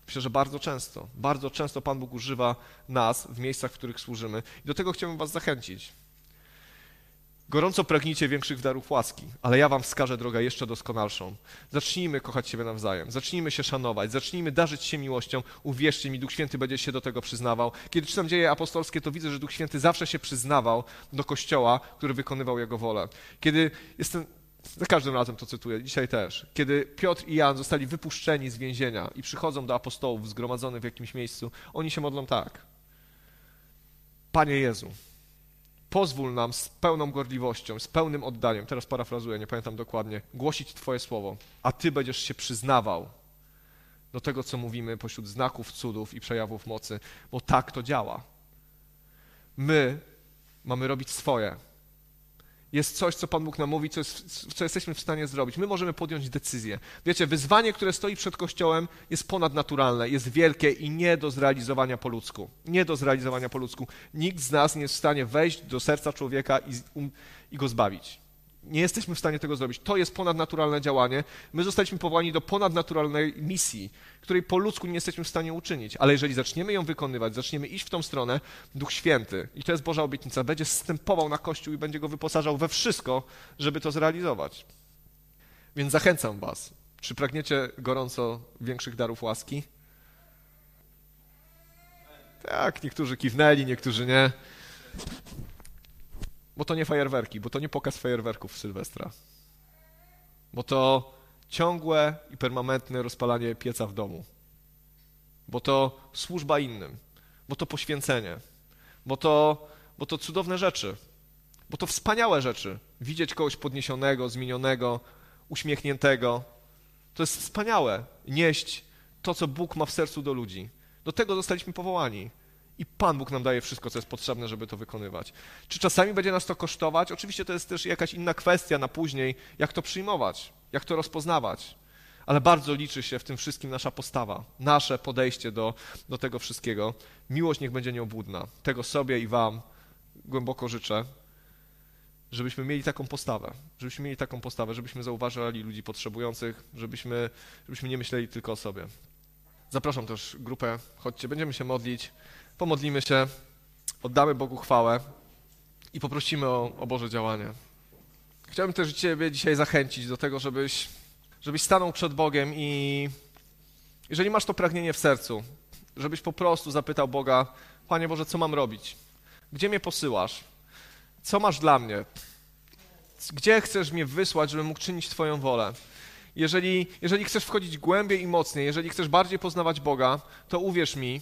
Myślę, że bardzo często, bardzo często Pan Bóg używa nas w miejscach, w których służymy. I do tego chciałbym Was zachęcić. Gorąco pragnijcie większych darów łaski, ale ja wam wskażę drogę jeszcze doskonalszą. Zacznijmy kochać siebie nawzajem, zacznijmy się szanować, zacznijmy darzyć się miłością. Uwierzcie mi, Duch Święty będzie się do tego przyznawał. Kiedy czytam dzieje apostolskie, to widzę, że Duch Święty zawsze się przyznawał do Kościoła, który wykonywał Jego wolę. Kiedy jestem, za każdym razem to cytuję, dzisiaj też. Kiedy Piotr i Jan zostali wypuszczeni z więzienia i przychodzą do apostołów zgromadzonych w jakimś miejscu, oni się modlą tak. Panie Jezu, pozwól nam z pełną gorliwością, z pełnym oddaniem, teraz parafrazuję, nie pamiętam dokładnie, głosić Twoje słowo, a Ty będziesz się przyznawał do tego, co mówimy pośród znaków, cudów i przejawów mocy, bo tak to działa. My mamy robić swoje, jest coś, co Pan Bóg nam mówi, co, jest, co jesteśmy w stanie zrobić. My możemy podjąć decyzję. Wiecie, wyzwanie, które stoi przed Kościołem, jest ponadnaturalne, jest wielkie i nie do zrealizowania po ludzku. Nie do zrealizowania po ludzku. Nikt z nas nie jest w stanie wejść do serca człowieka i, um, i go zbawić. Nie jesteśmy w stanie tego zrobić. To jest ponadnaturalne działanie. My zostaliśmy powołani do ponadnaturalnej misji, której po ludzku nie jesteśmy w stanie uczynić. Ale jeżeli zaczniemy ją wykonywać, zaczniemy iść w tą stronę, Duch Święty, i to jest Boża obietnica, będzie zstępował na Kościół i będzie go wyposażał we wszystko, żeby to zrealizować. Więc zachęcam Was. Czy pragniecie gorąco większych darów łaski? Tak, niektórzy kiwnęli, niektórzy nie. Bo to nie fajerwerki, bo to nie pokaz fajerwerków Sylwestra. Bo to ciągłe i permanentne rozpalanie pieca w domu. Bo to służba innym. Bo to poświęcenie. Bo to, bo to cudowne rzeczy. Bo to wspaniałe rzeczy. Widzieć kogoś podniesionego, zmienionego, uśmiechniętego. To jest wspaniałe. Nieść to, co Bóg ma w sercu do ludzi. Do tego zostaliśmy powołani. I Pan Bóg nam daje wszystko, co jest potrzebne, żeby to wykonywać. Czy czasami będzie nas to kosztować? Oczywiście to jest też jakaś inna kwestia na później, jak to przyjmować, jak to rozpoznawać. Ale bardzo liczy się w tym wszystkim nasza postawa, nasze podejście do, do tego wszystkiego. Miłość niech będzie nieobłudna. Tego sobie i Wam głęboko życzę, żebyśmy mieli taką postawę, żebyśmy mieli taką postawę, żebyśmy zauważali ludzi potrzebujących, żebyśmy, żebyśmy nie myśleli tylko o sobie. Zapraszam też grupę, chodźcie, będziemy się modlić. Pomodlimy się, oddamy Bogu chwałę i poprosimy o, o Boże działanie. Chciałbym też Ciebie dzisiaj zachęcić do tego, żebyś, żebyś stanął przed Bogiem i jeżeli masz to pragnienie w sercu, żebyś po prostu zapytał Boga, Panie Boże, co mam robić? Gdzie mnie posyłasz? Co masz dla mnie? Gdzie chcesz mnie wysłać, żebym mógł czynić Twoją wolę? Jeżeli, jeżeli chcesz wchodzić głębiej i mocniej, jeżeli chcesz bardziej poznawać Boga, to uwierz mi,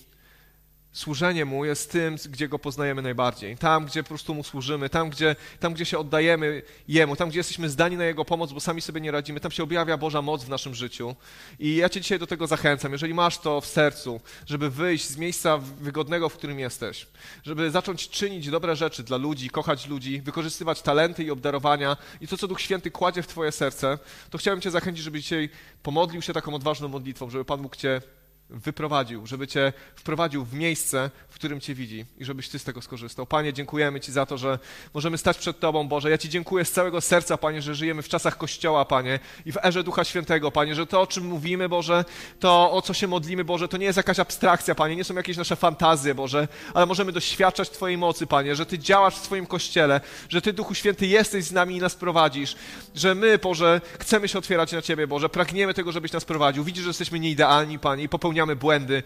Służenie Mu jest tym, gdzie Go poznajemy najbardziej. Tam, gdzie po prostu Mu służymy, tam gdzie, tam, gdzie się oddajemy Jemu, tam, gdzie jesteśmy zdani na Jego pomoc, bo sami sobie nie radzimy, tam się objawia Boża moc w naszym życiu. I ja Cię dzisiaj do tego zachęcam. Jeżeli masz to w sercu, żeby wyjść z miejsca wygodnego, w którym jesteś, żeby zacząć czynić dobre rzeczy dla ludzi, kochać ludzi, wykorzystywać talenty i obdarowania i to, co Duch Święty kładzie w Twoje serce, to chciałem Cię zachęcić, żeby dzisiaj pomodlił się taką odważną modlitwą, żeby Pan mógł Cię wyprowadził, żeby Cię wprowadził w miejsce, w którym Cię widzi i żebyś Ty z tego skorzystał. Panie, dziękujemy Ci za to, że możemy stać przed Tobą, Boże. Ja Ci dziękuję z całego serca, Panie, że żyjemy w czasach Kościoła, Panie, i w erze Ducha Świętego, Panie, że to, o czym mówimy, Boże, to, o co się modlimy, Boże, to nie jest jakaś abstrakcja, Panie, nie są jakieś nasze fantazje, Boże, ale możemy doświadczać Twojej mocy, Panie, że Ty działasz w swoim Kościele, że Ty, Duchu Święty, jesteś z nami i nas prowadzisz, że my, Boże, chcemy się otwierać na Ciebie, Boże, pragniemy tego, żebyś nas prowadził. Widzisz, że jesteśmy nieidealni, Panie, i popełniamy popełniamy błędy.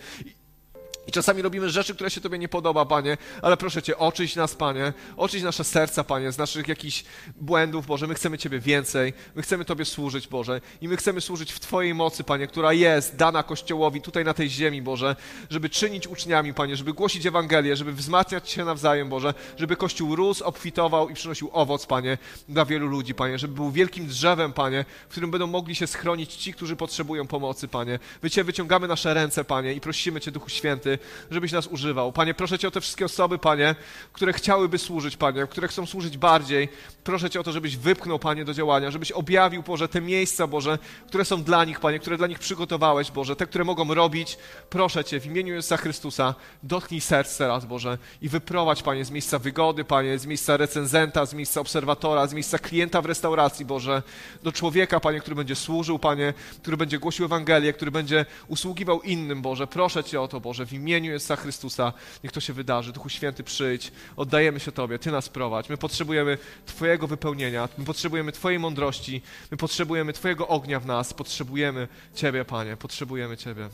I czasami robimy rzeczy, które się Tobie nie podoba, Panie, ale proszę Cię, oczyść nas, Panie, oczyść nasze serca, Panie, z naszych jakichś błędów, Boże. My chcemy Ciebie więcej, my chcemy Tobie służyć, Boże, i my chcemy służyć w Twojej mocy, Panie, która jest dana Kościołowi tutaj na tej ziemi, Boże, żeby czynić uczniami, Panie, żeby głosić Ewangelię, żeby wzmacniać się nawzajem, Boże, żeby Kościół rósł, obfitował i przynosił owoc, Panie, dla wielu ludzi, Panie, żeby był wielkim drzewem, Panie, w którym będą mogli się schronić ci, którzy potrzebują pomocy, Panie. My Cię wyciągamy nasze ręce, Panie, i prosimy Cię, Duchu Święty, Żebyś nas używał. Panie, proszę Cię o te wszystkie osoby, Panie, które chciałyby służyć, Panie, które chcą służyć bardziej. Proszę Cię o to, żebyś wypchnął, Panie, do działania, żebyś objawił, Boże, te miejsca, Boże, które są dla nich, Panie, które dla nich przygotowałeś, Boże, te, które mogą robić. Proszę Cię, w imieniu Jezusa Chrystusa, dotknij serc teraz, Boże, i wyprowadź, Panie, z miejsca wygody, Panie, z miejsca recenzenta, z miejsca obserwatora, z miejsca klienta w restauracji, Boże, do człowieka, Panie, który będzie służył, Panie, który będzie głosił Ewangelię, który będzie usługiwał innym, Boże. Proszę Cię o to, Boże, w imieniu Jezusa Chrystusa, niech to się wydarzy. Duchu Święty, przyjdź, oddajemy się Tobie, Ty nas prowadź. My potrzebujemy Twojego wypełnienia, my potrzebujemy Twojej mądrości, my potrzebujemy Twojego ognia w nas, potrzebujemy Ciebie, Panie, potrzebujemy Ciebie.